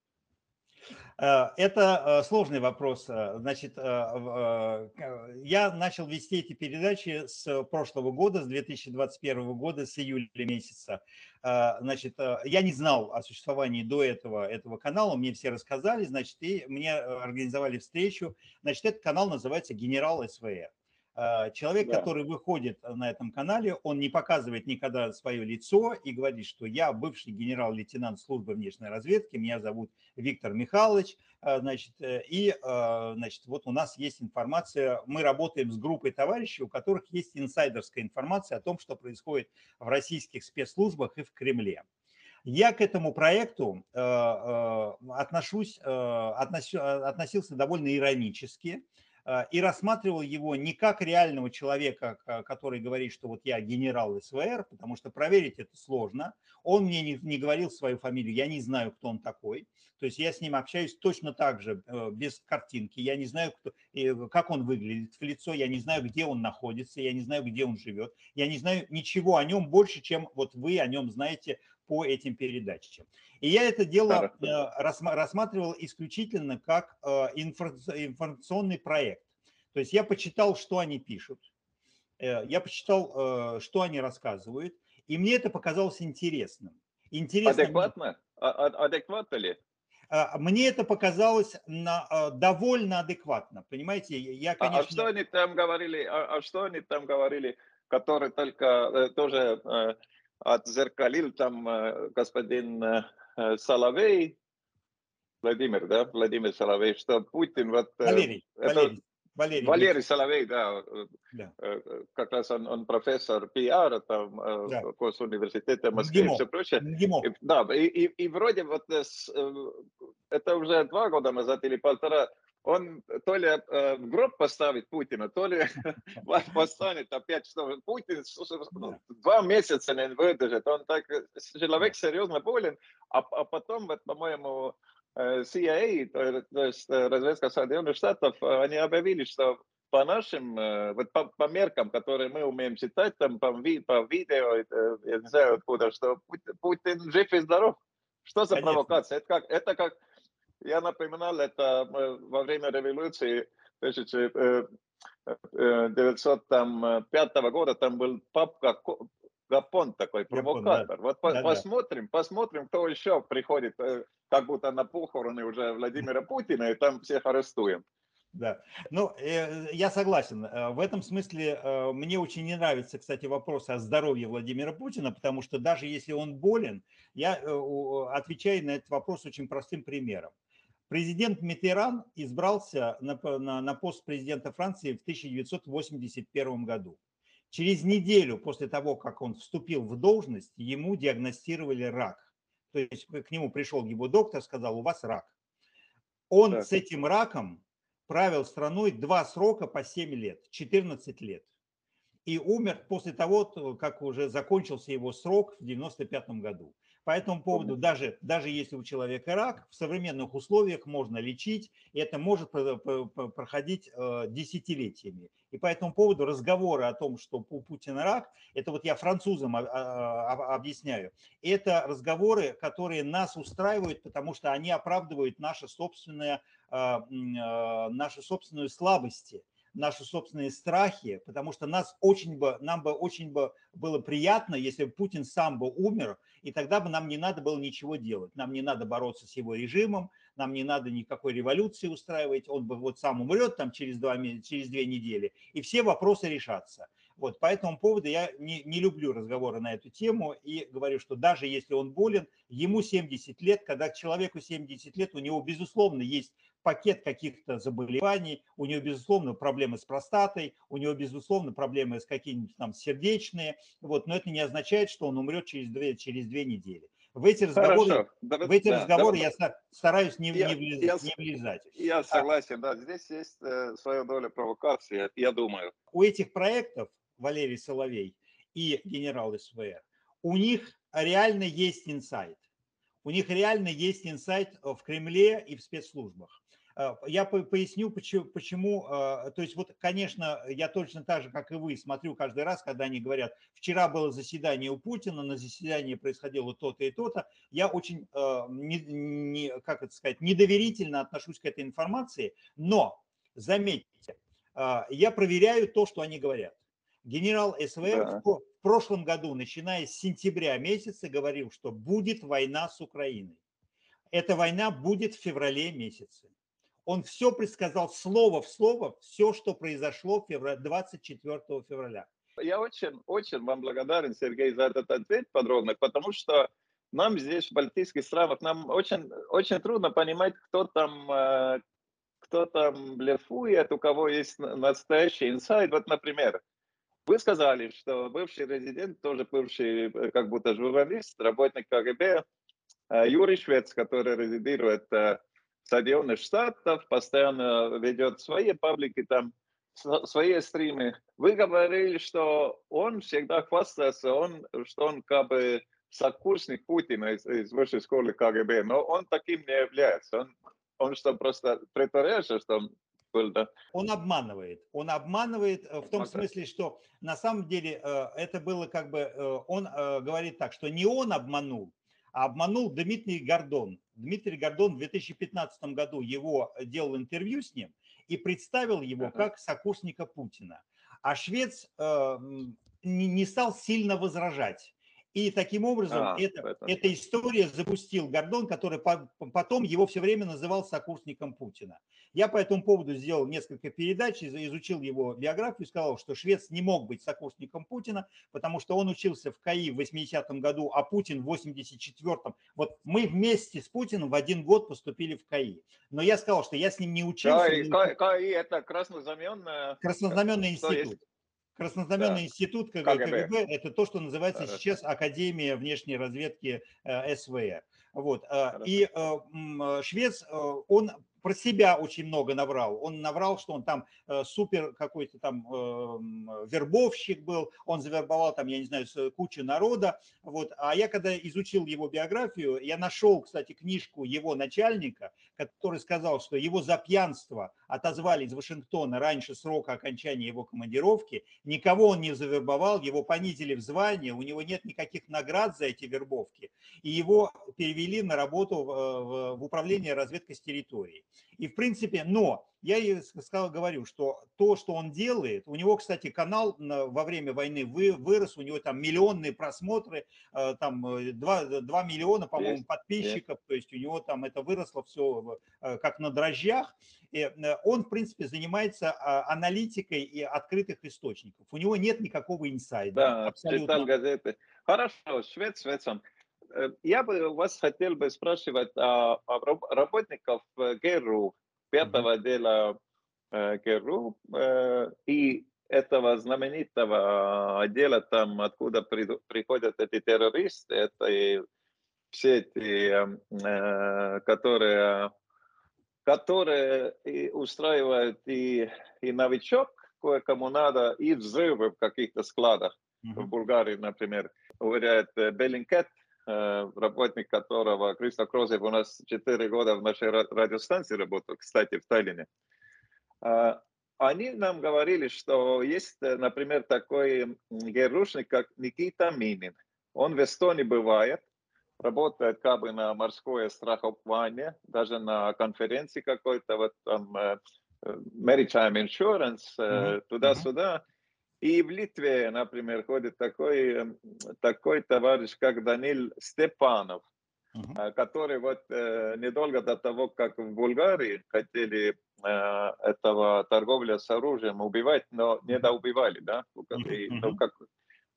это э, сложный вопрос. Э, значит, я начал вести эти передачи с прошлого года, с 2021 года, с июля месяца. Значит, я не знал о существовании до этого этого канала, мне все рассказали, значит, и мне организовали встречу. Значит, этот канал называется «Генерал СВР». А, человек, да. который выходит на этом канале, он не показывает никогда свое лицо и говорит, что я бывший генерал-лейтенант службы внешней разведки, меня зовут Виктор Михайлович, а, значит, э, и, значит, вот у нас есть информация, мы работаем с группой товарищей, у которых есть инсайдерская информация о том, что происходит в российских спецслужбах и в Кремле. Я к этому проекту отношусь, относился довольно иронически, и рассматривал его не как реального человека, который говорит, что вот я генерал СВР, потому что проверить это сложно. Он мне не, не говорил свою фамилию, я не знаю, кто он такой. То есть я с ним общаюсь точно так же, э, без картинки. Я не знаю, кто, как он выглядит в лицо, я не знаю, где он находится, я не знаю, где он живет. Я не знаю ничего о нем больше, чем вот вы о нем знаете по этим передачам. И я это дело э, рассматривал исключительно как э, информационный проект. То есть я почитал, что они пишут, э, я почитал, что они рассказывают, и мне это показалось интересным. Интересно Адекватно? А, а, адекватно ли? Мне это показалось на, довольно адекватно, понимаете? Я, конечно... а, а что они там говорили? А, а что они там говорили, которые только тоже отзеркалил там э, господин э, э, Соловей, Владимир, да, Владимир Соловей, что Путин вот... Валерий, это, Валерий. Валерий, Валерий Соловей, да, да, как раз он, он профессор пиара там да. в Госуниверситете Москвы и все прочее. ГИМО. И, да, и, и, и вроде вот это уже два года назад или полтора, он то ли э, в гроб поставит Путина, то ли поставит опять, что Путин ну, два месяца не выдержит. Он так, человек серьезно болен, а, а потом, вот, по-моему, э, CIA, то, есть э, разведка Соединенных Штатов, они объявили, что по нашим, вот по, по меркам, которые мы умеем читать, там по, по видео, я не знаю откуда, что Путин, Путин жив и здоров. Что за Конечно. провокация? Это как, это как я напоминал это во время революции 1905 года, там был папка Гапон такой, провокатор. Да. Вот да, посмотрим, да. посмотрим, кто еще приходит, как будто на похороны уже Владимира Путина, и там всех арестуем. Да, ну, э, я согласен. В этом смысле э, мне очень не нравится, кстати, вопрос о здоровье Владимира Путина, потому что даже если он болен, я э, отвечаю на этот вопрос очень простым примером. Президент Митеран избрался на, на, на пост президента Франции в 1981 году. Через неделю после того, как он вступил в должность, ему диагностировали рак. То есть к нему пришел его доктор, сказал, у вас рак. Он так. с этим раком правил страной два срока по 7 лет, 14 лет. И умер после того, как уже закончился его срок в 1995 году. По этому поводу, даже, даже если у человека рак, в современных условиях можно лечить, и это может проходить э, десятилетиями. И по этому поводу разговоры о том, что у Путина рак, это вот я французам объясняю, это разговоры, которые нас устраивают, потому что они оправдывают наши собственные, э, э, наши собственные слабости наши собственные страхи, потому что нас очень бы, нам бы очень бы было приятно, если бы Путин сам бы умер, и тогда бы нам не надо было ничего делать. Нам не надо бороться с его режимом, нам не надо никакой революции устраивать, он бы вот сам умрет там через, два, через две недели, и все вопросы решатся. Вот, по этому поводу я не, не люблю разговоры на эту тему и говорю, что даже если он болен, ему 70 лет, когда человеку 70 лет, у него, безусловно, есть пакет каких-то заболеваний, у него, безусловно, проблемы с простатой, у него, безусловно, проблемы с какими-нибудь там сердечные, вот, но это не означает, что он умрет через две, через две недели. В эти разговоры, в эти да, разговоры да, я стараюсь не, я, не, влез, я, не влезать. Я а согласен, да, здесь есть э, своя доля провокации, я думаю. У этих проектов Валерий Соловей и генерал СВР, у них реально есть инсайт. У них реально есть инсайт в Кремле и в спецслужбах. Э, я поясню, почему, почему. То есть вот, конечно, я точно так же, как и вы, смотрю каждый раз, когда они говорят, вчера было заседание у Путина, на заседании происходило то-то и то-то. Я очень, не, не, как это сказать, недоверительно отношусь к этой информации, но, заметьте, я проверяю то, что они говорят. Генерал СВР да. в прошлом году, начиная с сентября месяца, говорил, что будет война с Украиной. Эта война будет в феврале месяце. Он все предсказал слово в слово, все, что произошло 24 февраля. Я очень, очень вам благодарен, Сергей, за этот ответ подробный, потому что нам здесь, в Балтийских странах, нам очень, очень трудно понимать, кто там, э, кто там блефует, у кого есть настоящий инсайд. Вот, например, вы сказали, что бывший резидент, тоже бывший э, как будто журналист, работник КГБ, э, Юрий Швец, который резидирует Соединенных Штатах, постоянно ведет свои паблики там, свои стримы. Вы говорили, что он всегда хвастается, он, что он как бы сокурсник Путина из, из высшей школы КГБ, но он таким не является. Он, он что, просто притворяется, что он да. Он обманывает. Он обманывает э, в том смысле, что на самом деле э, это было как бы, э, он говорит так, что не он обманул, обманул Дмитрий Гордон. Дмитрий Гордон в 2015 году его делал интервью с ним и представил его как сокурсника Путина. А швец не стал сильно возражать. И таким образом а, это, эта история запустил Гордон, который по, потом его все время называл сокурсником Путина. Я по этому поводу сделал несколько передач, изучил его биографию и сказал, что швец не мог быть сокурсником Путина, потому что он учился в КАИ в 80-м году, а Путин в 84-м. Вот мы вместе с Путиным в один год поступили в КАИ. Но я сказал, что я с ним не учился. КАИ, КАИ это краснознаменный... Краснознаменный институт. Краснознаменный да. институт КГБ, КГБ – это то, что называется Хорошо. сейчас Академия внешней разведки э, СВР. Вот. Э, Хорошо. И э, швец, он про себя очень много наврал. Он наврал, что он там э, супер какой-то там э, вербовщик был, он завербовал там, я не знаю, кучу народа. Вот. А я когда изучил его биографию, я нашел, кстати, книжку его начальника, который сказал, что его за пьянство отозвали из Вашингтона раньше срока окончания его командировки, никого он не завербовал, его понизили в звание, у него нет никаких наград за эти вербовки, и его перевели на работу в, в управление разведкой с территории. И в принципе, но я ей сказал, говорю, что то, что он делает, у него, кстати, канал во время войны вырос, у него там миллионные просмотры, э, там 2, э, 2 миллиона, по-моему, подписчиков, то есть у него там это выросло все э, как на дрожжах. И он, в принципе, занимается а, аналитикой и открытых источников. У него нет никакого инсайда. Да, абсолютно. читал газеты. Хорошо, швед шведцам. Я бы вас хотел бы спрашивать о, о работников ГРУ пятого отдела э, ГРУ э, и этого знаменитого отдела, там, откуда приходят эти террористы, это и все эти, э, которые, которые и устраивают и, и новичок кое-кому надо, и взрывы в каких-то складах. Mm-hmm. В Булгарии, например, уверяет Беллинкет, Э, работник которого, Кристоф Крозев, у нас 4 года в нашей радиостанции работал, кстати, в Таллине. А, они нам говорили, что есть, э, например, такой герушник, как Никита Минин. Он в Эстонии бывает, работает как бы на морское страхование, даже на конференции какой-то, вот там э, Maritime Insurance, mm-hmm. туда-сюда. И в Литве, например, ходит такой, такой товарищ, как Данил Степанов, uh-huh. который вот э, недолго до того, как в Булгарии хотели э, этого торговля с оружием убивать, но не доубивали, да? И, ну, как,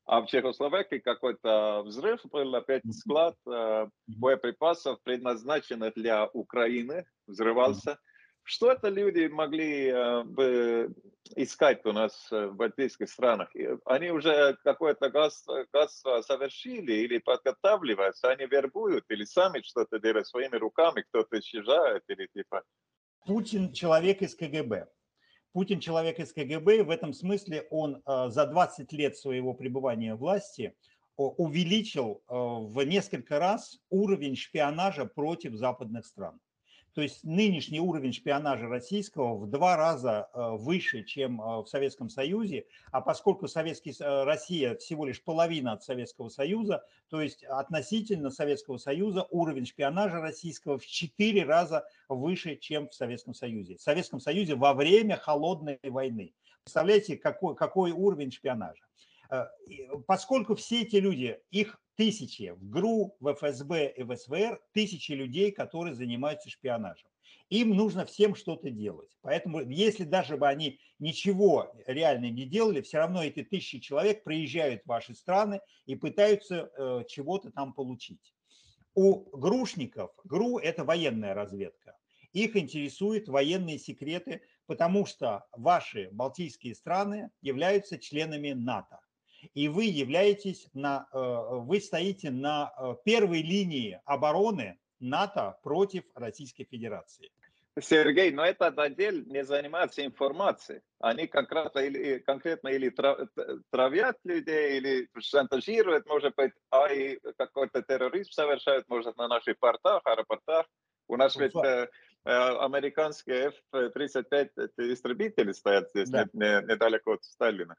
а в Чехословакии какой-то взрыв был, опять склад э, боеприпасов, предназначенных для Украины, взрывался. Что это люди могли э, бы искать у нас э, в балтийских странах? Они уже какое-то газ, газ совершили или подготавливаются, они вербуют или сами что-то делают своими руками, кто-то исчезает или типа... Путин человек из КГБ. Путин человек из КГБ, в этом смысле он э, за 20 лет своего пребывания в власти увеличил в несколько раз уровень шпионажа против западных стран. То есть нынешний уровень шпионажа российского в два раза э, выше, чем э, в Советском Союзе, а поскольку Советский, э, Россия всего лишь половина от Советского Союза, то есть относительно Советского Союза уровень шпионажа российского в четыре раза выше, чем в Советском Союзе. В Советском Союзе во время холодной войны. Представляете, какой, какой уровень шпионажа? Поскольку все эти люди, их тысячи в ГРУ, в ФСБ и в СВР, тысячи людей, которые занимаются шпионажем. Им нужно всем что-то делать. Поэтому, если даже бы они ничего реально не делали, все равно эти тысячи человек приезжают в ваши страны и пытаются э, чего-то там получить. У грушников, ГРУ – это военная разведка. Их интересуют военные секреты, потому что ваши балтийские страны являются членами НАТО и вы являетесь на, э, вы стоите на э, первой линии обороны НАТО против Российской Федерации. Сергей, но этот отдел не занимается информацией. Они конкретно или, конкретно или травят людей, или шантажируют, может быть, а и какой-то терроризм совершают, может, на наших портах, аэропортах. У нас ведь э, э, американские F-35 истребители стоят здесь, да. не, недалеко от Сталина.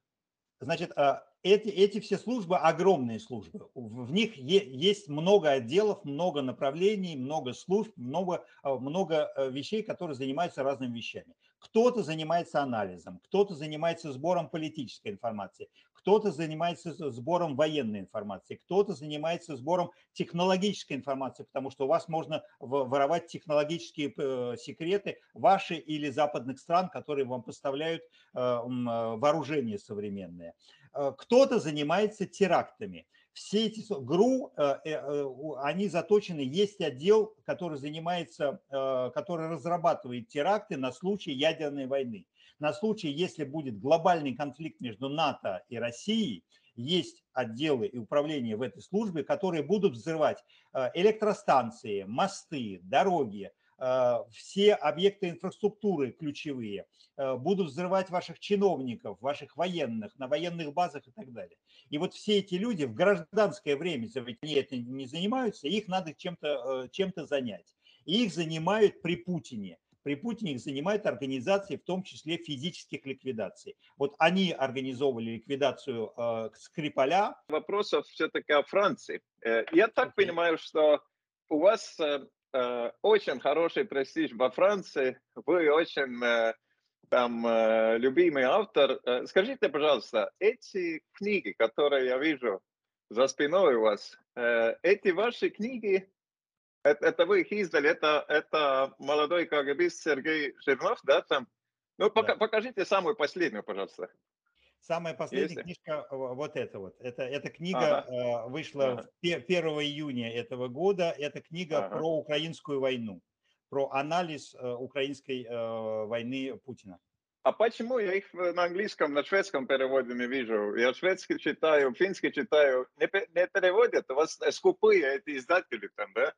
Значит, а, эти, эти все службы огромные службы. В них есть много отделов, много направлений, много служб, много, а, много э, вещей, которые занимаются разными вещами. Кто-то занимается анализом, кто-то занимается сбором политической информации, кто-то занимается сбором военной информации, кто-то занимается сбором технологической информации, потому что у вас можно воровать технологические э, секреты ваши или западных стран, которые вам поставляют э, вооружение современное. Э, кто-то занимается терактами. Все эти ГРУ, э, э, они заточены, есть отдел, который занимается, который разрабатывает теракты на случай ядерной войны. На случай, если будет глобальный конфликт между НАТО и Россией, есть отделы и управления в этой службе, которые будут взрывать электростанции, мосты, дороги, Э, все объекты инфраструктуры ключевые, э, будут взрывать ваших чиновников, ваших военных, на военных базах и так далее. И вот все эти люди в гражданское время, они это не занимаются, их надо чем-то чем, -то, занять. И их занимают при Путине. При Путине их занимают организации, в том числе физических ликвидаций. Вот они организовывали ликвидацию э, Скрипаля. Вопросов все-таки о Франции. Э, я так okay. понимаю, что у вас Э, очень хороший престиж во Франции, вы очень э, там э, любимый автор. Скажите, пожалуйста, эти книги, которые я вижу за спиной у вас, эти ваши книги, это, это вы их издали, это, это молодой КГБист Сергей Жирнов, да, там? Ну, пока, да. покажите самую последнюю, пожалуйста. Самая последняя Если... книжка вот эта вот. Это, эта книга ага. вышла ага. 1 июня этого года. Это книга ага. про украинскую войну, про анализ э, украинской э, войны Путина. А почему я их на английском, на шведском переводе не вижу? Я шведский читаю, финский читаю. Не, не переводят? У вас скупые эти издатели там, да?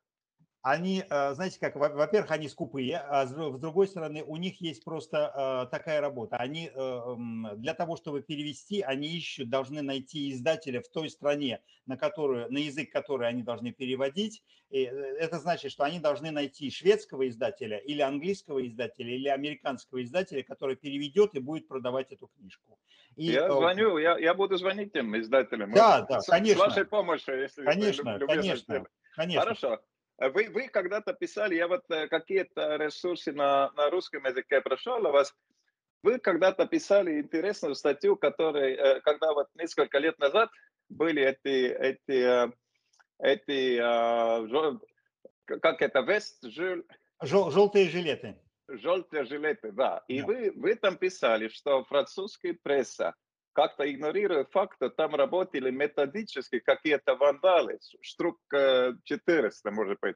Они, э, знаете как, во-первых, они скупые, а с другой стороны, у них есть просто э, такая работа. Они э, для того, чтобы перевести, они ищут, должны найти издателя в той стране, на, которую, на язык который они должны переводить. И это значит, что они должны найти шведского издателя или английского издателя или американского издателя, который переведет и будет продавать эту книжку. И, я звоню, я, я буду звонить тем издателям. Да, да, конечно. С вашей помощью, если конечно, конечно, конечно. Хорошо. Вы, вы когда-то писали, я вот э, какие-то ресурсы на, на русском языке прошел у вас, вы когда-то писали интересную статью, которая, э, когда вот несколько лет назад были эти, эти, э, эти как это, вест, жил... Желтые жилеты. Желтые жилеты, да. И да. Вы, вы там писали, что французская пресса как-то игнорируя факт, что там работали методически какие-то вандалы, штук 400, может быть.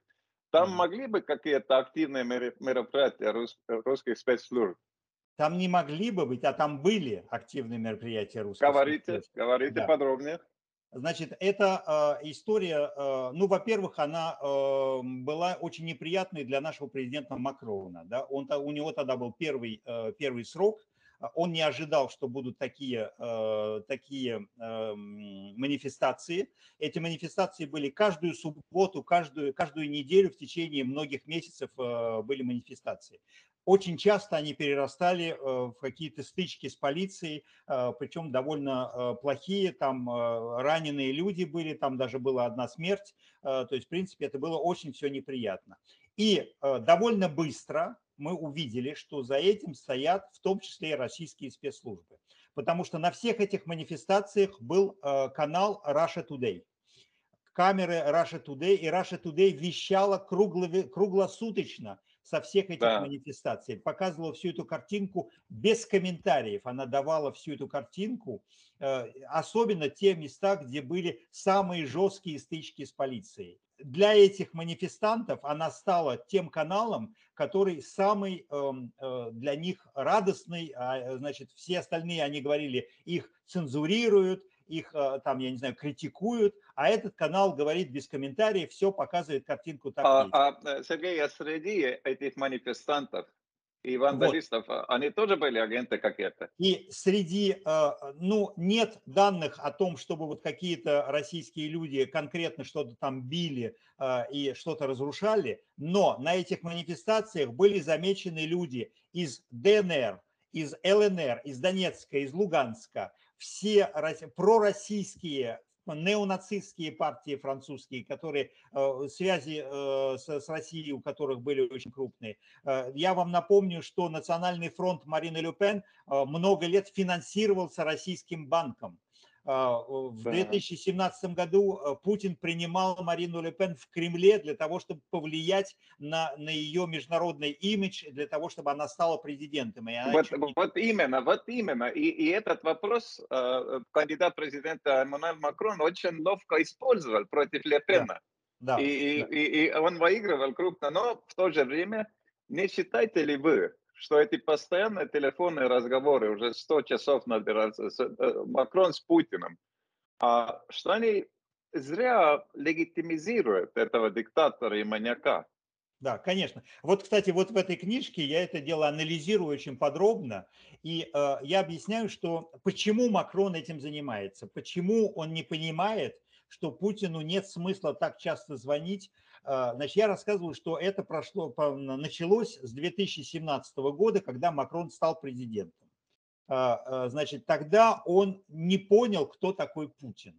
Там могли бы какие-то активные мероприятия рус, русских спецслужб? Там не могли бы быть, а там были активные мероприятия русских Говорите, спецслужб. говорите да. подробнее. Значит, эта э, история, э, ну, во-первых, она э, была очень неприятной для нашего президента Макрона. Да? Он, у него тогда был первый, э, первый срок, он не ожидал, что будут такие, такие эм, манифестации. Эти манифестации были каждую субботу, каждую, каждую неделю в течение многих месяцев были манифестации. Очень часто они перерастали э, в какие-то стычки с полицией, э, причем довольно э, плохие, там раненые люди были, там даже была одна смерть, то есть, в принципе, это было очень все неприятно. И довольно быстро мы увидели, что за этим стоят в том числе и российские спецслужбы, потому что на всех этих манифестациях был канал Russia Today камеры Russia Today, и Russia Today вещала круглосуточно со всех этих да. манифестаций, показывала всю эту картинку без комментариев. Она давала всю эту картинку, э, особенно те места, где были самые жесткие стычки с полицией. Для этих манифестантов она стала тем каналом, который самый эм, э, для них радостный. А, значит, все остальные, они говорили, их цензурируют, их э, там, я не знаю, критикуют, а этот канал говорит без комментариев, все показывает картинку так а, а, э, Сергей, а среди этих манифестантов и вандалистов, вот. они тоже были агенты как это? И среди, э, ну, нет данных о том, чтобы вот какие-то российские люди конкретно что-то там били и что-то разрушали, но на этих манифестациях были замечены люди из ДНР, из ЛНР, из Донецка, из Луганска, все пророссийские неонацистские партии французские, которые э, связи э, с, Россией, у которых были очень крупные. Э, я вам напомню, что Национальный фронт Марины Ле Пен много лет финансировался российским банком. А, в 2017 году э, Путин принимал Марину Ле Пен в Кремле для того, чтобы повлиять на, на ее международный имидж, для того, чтобы она стала президентом. И вот, чуть... вот именно, вот именно. И, и этот вопрос э, кандидат президента Эммануэль Макрон очень ловко использовал против Ле Пена. Да. Да, и, да. И, и он выигрывал крупно, но в то же время не считаете ли вы, что эти постоянные телефонные разговоры, уже 100 часов набираются, э, Макрон с Путиным, а что они зря легитимизируют этого диктатора и маньяка. Да, конечно. Вот, кстати, вот в этой книжке я это дело анализирую очень подробно, и э, я объясняю, что почему Макрон этим занимается, почему он не понимает, что Путину нет смысла так часто звонить, значит, я рассказываю, что это прошло, началось с 2017 года, когда Макрон стал президентом. А, а, значит, тогда он не понял, кто такой Путин.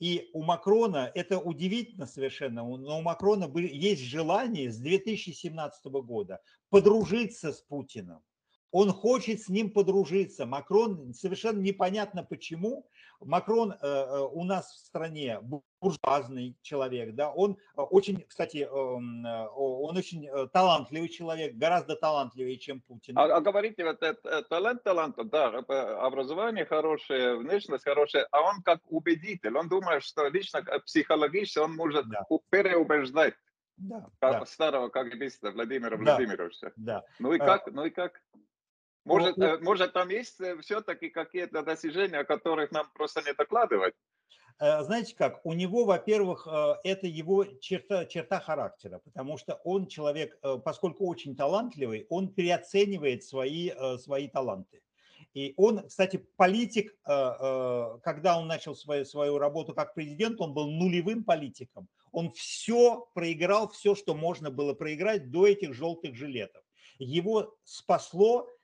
И у Макрона, это удивительно совершенно, но у Макрона есть желание с 2017 года подружиться с Путиным. Он хочет с ним подружиться. Макрон совершенно непонятно почему. Макрон э, э, у нас в стране буржуазный человек, да, он э, очень, кстати, эм, он очень талантливый человек, гораздо талантливее, чем Путин. А, а говорите, вот это, талант, талант, да, образование хорошее, внешность хорошая, а он как убедитель, он думает, что лично психологически он может да. переубеждать да, старого да. КГБиста Владимира да, Владимировича. Да. Ну и как, ну и как? Может, ну, может там есть э, все-таки какие-то достижения, о которых нам просто не докладывать? Э, знаете как, у него, во-первых, это его черта, черта характера, потому что он человек, поскольку очень талантливый, он переоценивает свои, свои таланты. И он, кстати, политик, когда он начал свою, свою работу как президент, он был нулевым политиком. Он все проиграл, все, что можно было проиграть до этих желтых жилетов. Его спасло Э,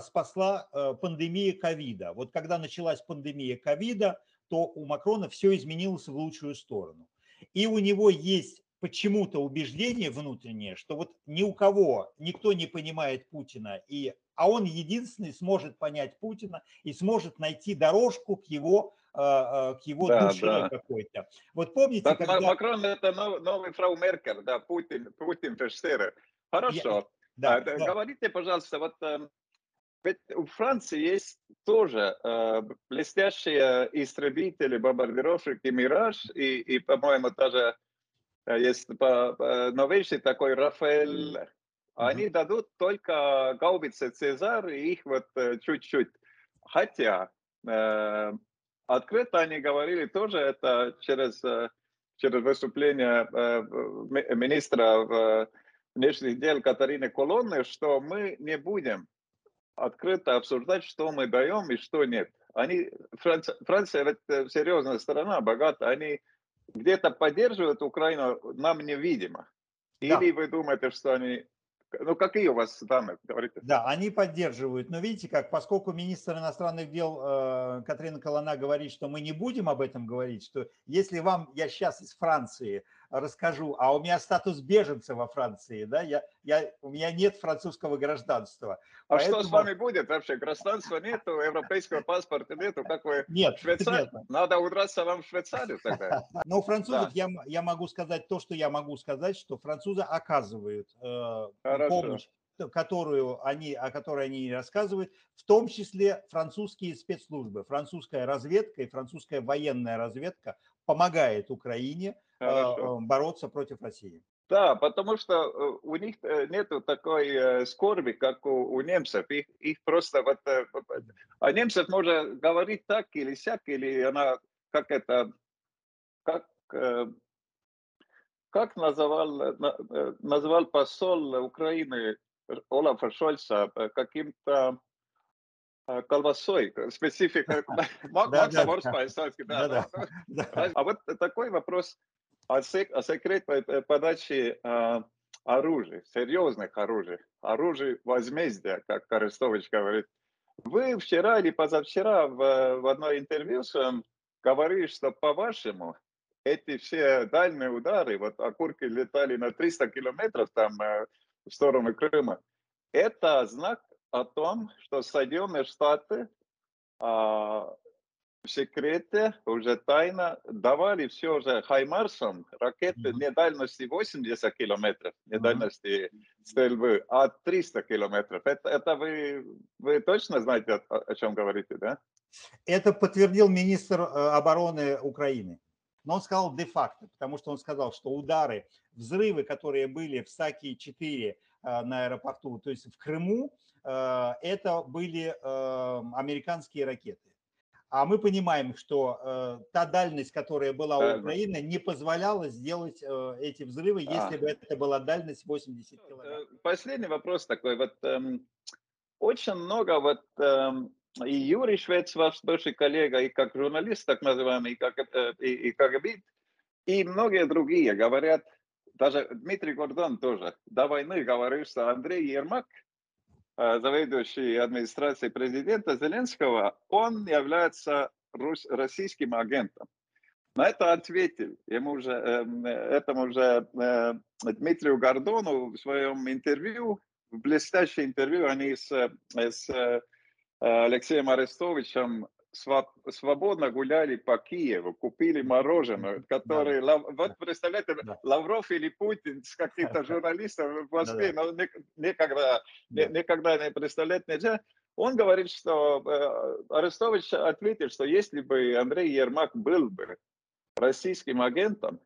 спасла э, пандемия ковида. Вот когда началась пандемия ковида, то у Макрона все изменилось в лучшую сторону. И у него есть почему-то убеждение внутреннее, что вот ни у кого, никто не понимает Путина, и, а он единственный сможет понять Путина и сможет найти дорожку к его э, к его да, душе да. какой-то. Вот помните, так, когда... Макрон это новый фрау Меркель, да, Путин, Путин Ферштейр. Хорошо. Я... Да, а, да. Говорите, пожалуйста, вот эм, ведь у Франции есть тоже э, блестящие истребители, бомбардировщики «Мираж», и, и по-моему, даже э, есть по, по, новейший такой «Рафаэль». Mm-hmm. Они дадут только гаубицы «Цезар» и их вот э, чуть-чуть. Хотя э, открыто они говорили тоже это через, э, через выступление э, министра внешних дел Катарины Колонны, что мы не будем открыто обсуждать, что мы даем и что нет. Они, Франция, Франция это серьезная страна, богатая, они где-то поддерживают Украину, нам невидимо. Или да. вы думаете, что они ну, какие у вас данные, говорите? Да, они поддерживают. Но видите как, поскольку министр иностранных дел э, Катрина Колона говорит, что мы не будем об этом говорить, что если вам, я сейчас из Франции расскажу, а у меня статус беженца во Франции, да, я, я, у меня нет французского гражданства. А поэтому... что с вами будет вообще? Гражданства нету, европейского паспорта нету, как вы нет, Швейцар... нет. Надо удраться вам в Швейцарию тогда. Но у французов я, я могу сказать то, что я могу сказать, что французы оказывают э, помощь которую они, о которой они рассказывают, в том числе французские спецслужбы, французская разведка и французская военная разведка помогает Украине Хорошо. Э, бороться против России. Да, потому что э, у них э, нет такой скорби, как у, у немцев. Их, их просто вот... А немцев можно говорить так или сяк, или она, как это, как, как называл, назвал посол Украины Олафа Шольца каким-то колбасой, специфика Макса Ворспа, А вот такой вопрос о, сек, о секретной подаче э, оружия, серьезных оружий, оружия возмездия, как Арестович говорит. Вы вчера или позавчера в, в одной интервью своем говорили, что по-вашему эти все дальние удары, вот окурки летали на 300 километров там э, в сторону Крыма, это знак о том, что Соединенные Штаты э, в секрете, уже тайно давали все же Хаймарсом ракеты не дальности 80 километров, не дальности стрельбы, а 300 километров. Это, это вы, вы точно знаете, о, о чем говорите, да? Это подтвердил министр э, обороны Украины. Но он сказал де-факто, потому что он сказал, что удары, взрывы, которые были в Саки-4 э, на аэропорту, то есть в Крыму, э, это были американские ракеты. А мы понимаем, что э, та дальность, которая была у Украины, не позволяла сделать э, эти взрывы, если а. бы это была дальность 80 э, километров. Последний вопрос такой. Вот эм, очень много вот эм, и Юрий Швец, ваш бывший коллега, и как журналист, так называемый, и как, э, и, и как бит, и многие другие говорят, даже Дмитрий Гордон тоже, до войны говорил, что Андрей Ермак – Э, заведующий администрацией президента Зеленского, он является российским агентом. На это ответил ему уже, эм, этому уже э, Дмитрию Гордону в своем интервью, в блестящее интервью они с, с э, Алексеем Арестовичем свободно гуляли по Киеву, купили мороженое, которые, да. вот представляете, да. Лавров или Путин с каким-то журналистом в Москве, да, да. но никогда, да. никогда не представлять нельзя. Он говорит, что э, Арестович ответил, что если бы Андрей Ермак был бы российским агентом,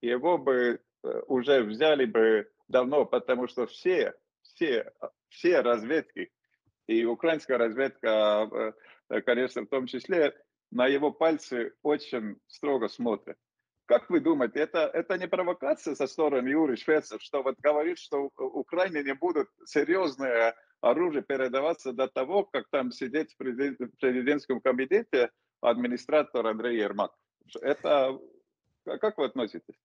его бы э, уже взяли бы давно, потому что все, все, все разведки, и украинская разведка э, конечно, в том числе, на его пальцы очень строго смотрят. Как вы думаете, это, это не провокация со стороны Юрия Швецов, что вот говорит, что Украине не будут серьезные оружие передаваться до того, как там сидеть в президентском комитете администратор Андрей Ермак? Это как вы относитесь?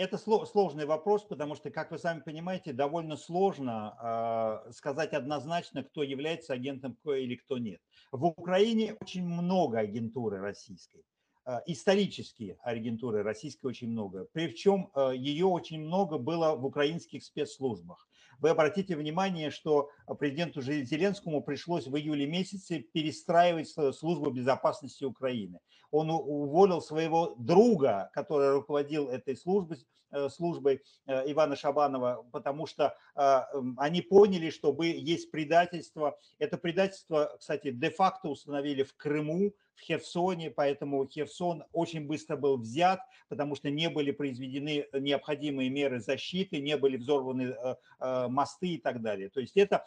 Это сложный вопрос, потому что, как вы сами понимаете, довольно сложно э, сказать однозначно, кто является агентом или кто нет. В Украине очень много агентуры российской. Э, исторические агентуры российской очень много. Причем э, ее очень много было в украинских спецслужбах. Вы обратите внимание, что президенту Зеленскому пришлось в июле месяце перестраивать службу безопасности Украины. Он уволил своего друга, который руководил этой службой, службой э, Ивана Шабанова, потому что э, они поняли, что есть предательство. Это предательство, кстати, де-факто установили в Крыму, в Херсоне, поэтому Херсон очень быстро был взят, потому что не были произведены необходимые меры защиты, не были взорваны мосты и так далее. То есть это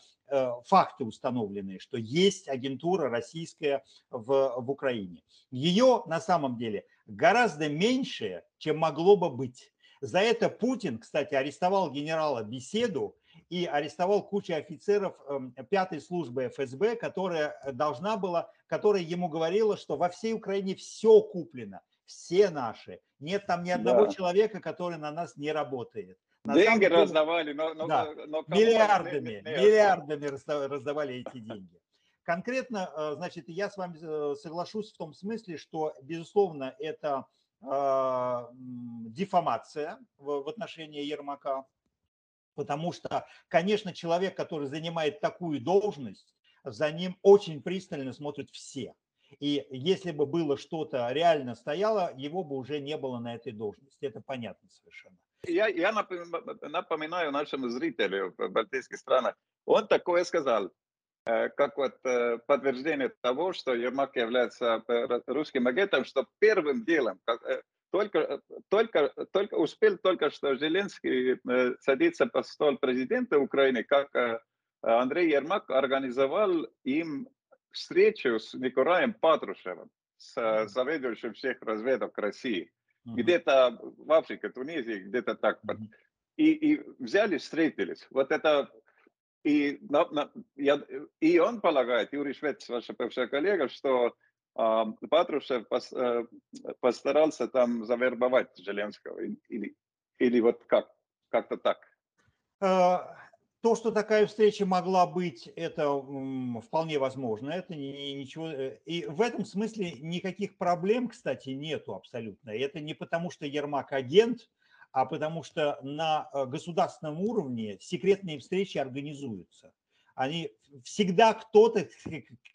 факты установленные, что есть агентура российская в, в Украине. Ее на самом деле гораздо меньше, чем могло бы быть. За это Путин, кстати, арестовал генерала Беседу и арестовал кучу офицеров эм, пятой службы ФСБ, которая должна была, которая ему говорила, что во всей Украине все куплено, все наши. Нет там ни одного да. человека, который на нас не работает. На Деньги деле, раздавали, но, но, да, но миллиардами, не, не, миллиардами раздавали эти деньги. Конкретно, э, значит, я с вами э, соглашусь в том смысле, что, безусловно, это э, дефамация в, отношении Ермака, потому что, конечно, человек, который занимает такую должность, за ним очень пристально смотрят все. И если бы было что-то реально стояло, его бы уже не было на этой должности. Это понятно совершенно. Я, я напоминаю нашему зрителю в балтийских странах, он такое сказал, как вот э, подтверждение того, что Ермак является э, русским агентом, что первым делом, только, только, только успел только что Зеленский садиться по стол президента Украины, как Андрей Ермак организовал им встречу с Николаем Патрушевым, с заведующим всех разведок России. Mm-hmm. Где-то в Африке, Тунизии, где-то так. Mm-hmm. И, и взяли, встретились. Вот это и, на, на, я, и он полагает, Юрий Швец, ваша бывшая коллега, что э, Патрушев пос, э, постарался там завербовать Зеленского. Или, или вот как? Как-то так. А, то, что такая встреча могла быть, это вполне возможно. Это ничего. Э, и в этом смысле никаких проблем, кстати, нету абсолютно. Это не потому, что Ермак агент, а потому что на э, государственном уровне секретные встречи организуются. Они всегда кто-то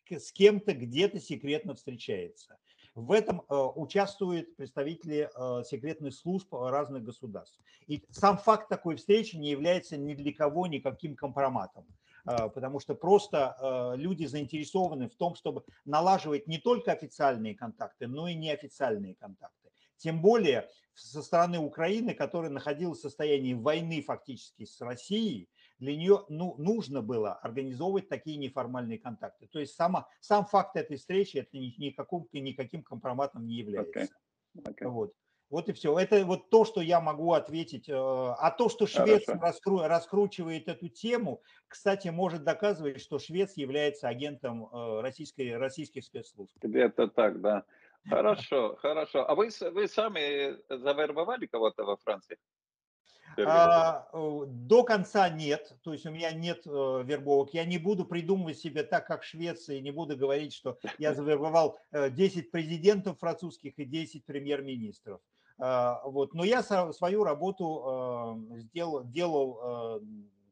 с кем-то где-то секретно встречается. В этом э, участвуют представители э, секретных служб разных государств. И сам факт такой встречи не является ни для кого никаким компроматом потому что просто люди заинтересованы в том, чтобы налаживать не только официальные контакты, но и неофициальные контакты. Тем более со стороны Украины, которая находилась в состоянии войны фактически с Россией, для нее ну, нужно было организовывать такие неформальные контакты. То есть сама, сам факт этой встречи это никаким, никаким компроматом не является. Okay. Okay. Вот. Вот и все. Это вот то, что я могу ответить. Э, а то, что Швец раскру, раскручивает эту тему, кстати, может доказывать, что Швец является агентом э, российской, российских спецслужб. Это так, да. Хорошо, хорошо. А вы, вы сами завербовали кого-то во Франции? А, до конца нет, то есть у меня нет э, вербовок. Я не буду придумывать себе так, как в Швеции, не буду говорить, что я завербовал э, 10 президентов французских и 10 премьер-министров. Э, вот. Но я свою работу э, сделал, делал э,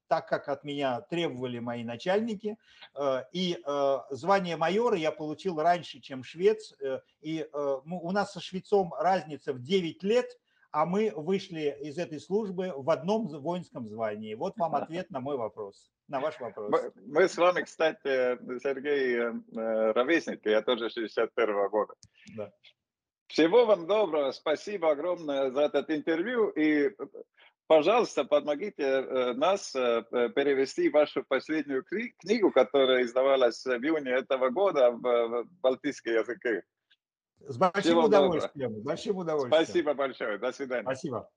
так, как от меня требовали мои начальники. Э, и э, звание майора я получил раньше, чем швец. Э, и у нас со швецом разница в 9 лет, а мы вышли из этой службы в одном воинском звании. Вот вам ответ на мой вопрос, на ваш вопрос. Мы, мы с вами, кстати, Сергей, ровесники, я тоже 61 -го года. Да. Всего вам доброго, спасибо огромное за этот интервью. И пожалуйста, помогите э, нас э, перевести вашу последнюю книгу, которая издавалась в июне этого года в балтийские языки. С большим удовольствием. Большим удовольствием. Спасибо большое. До свидания. Спасибо.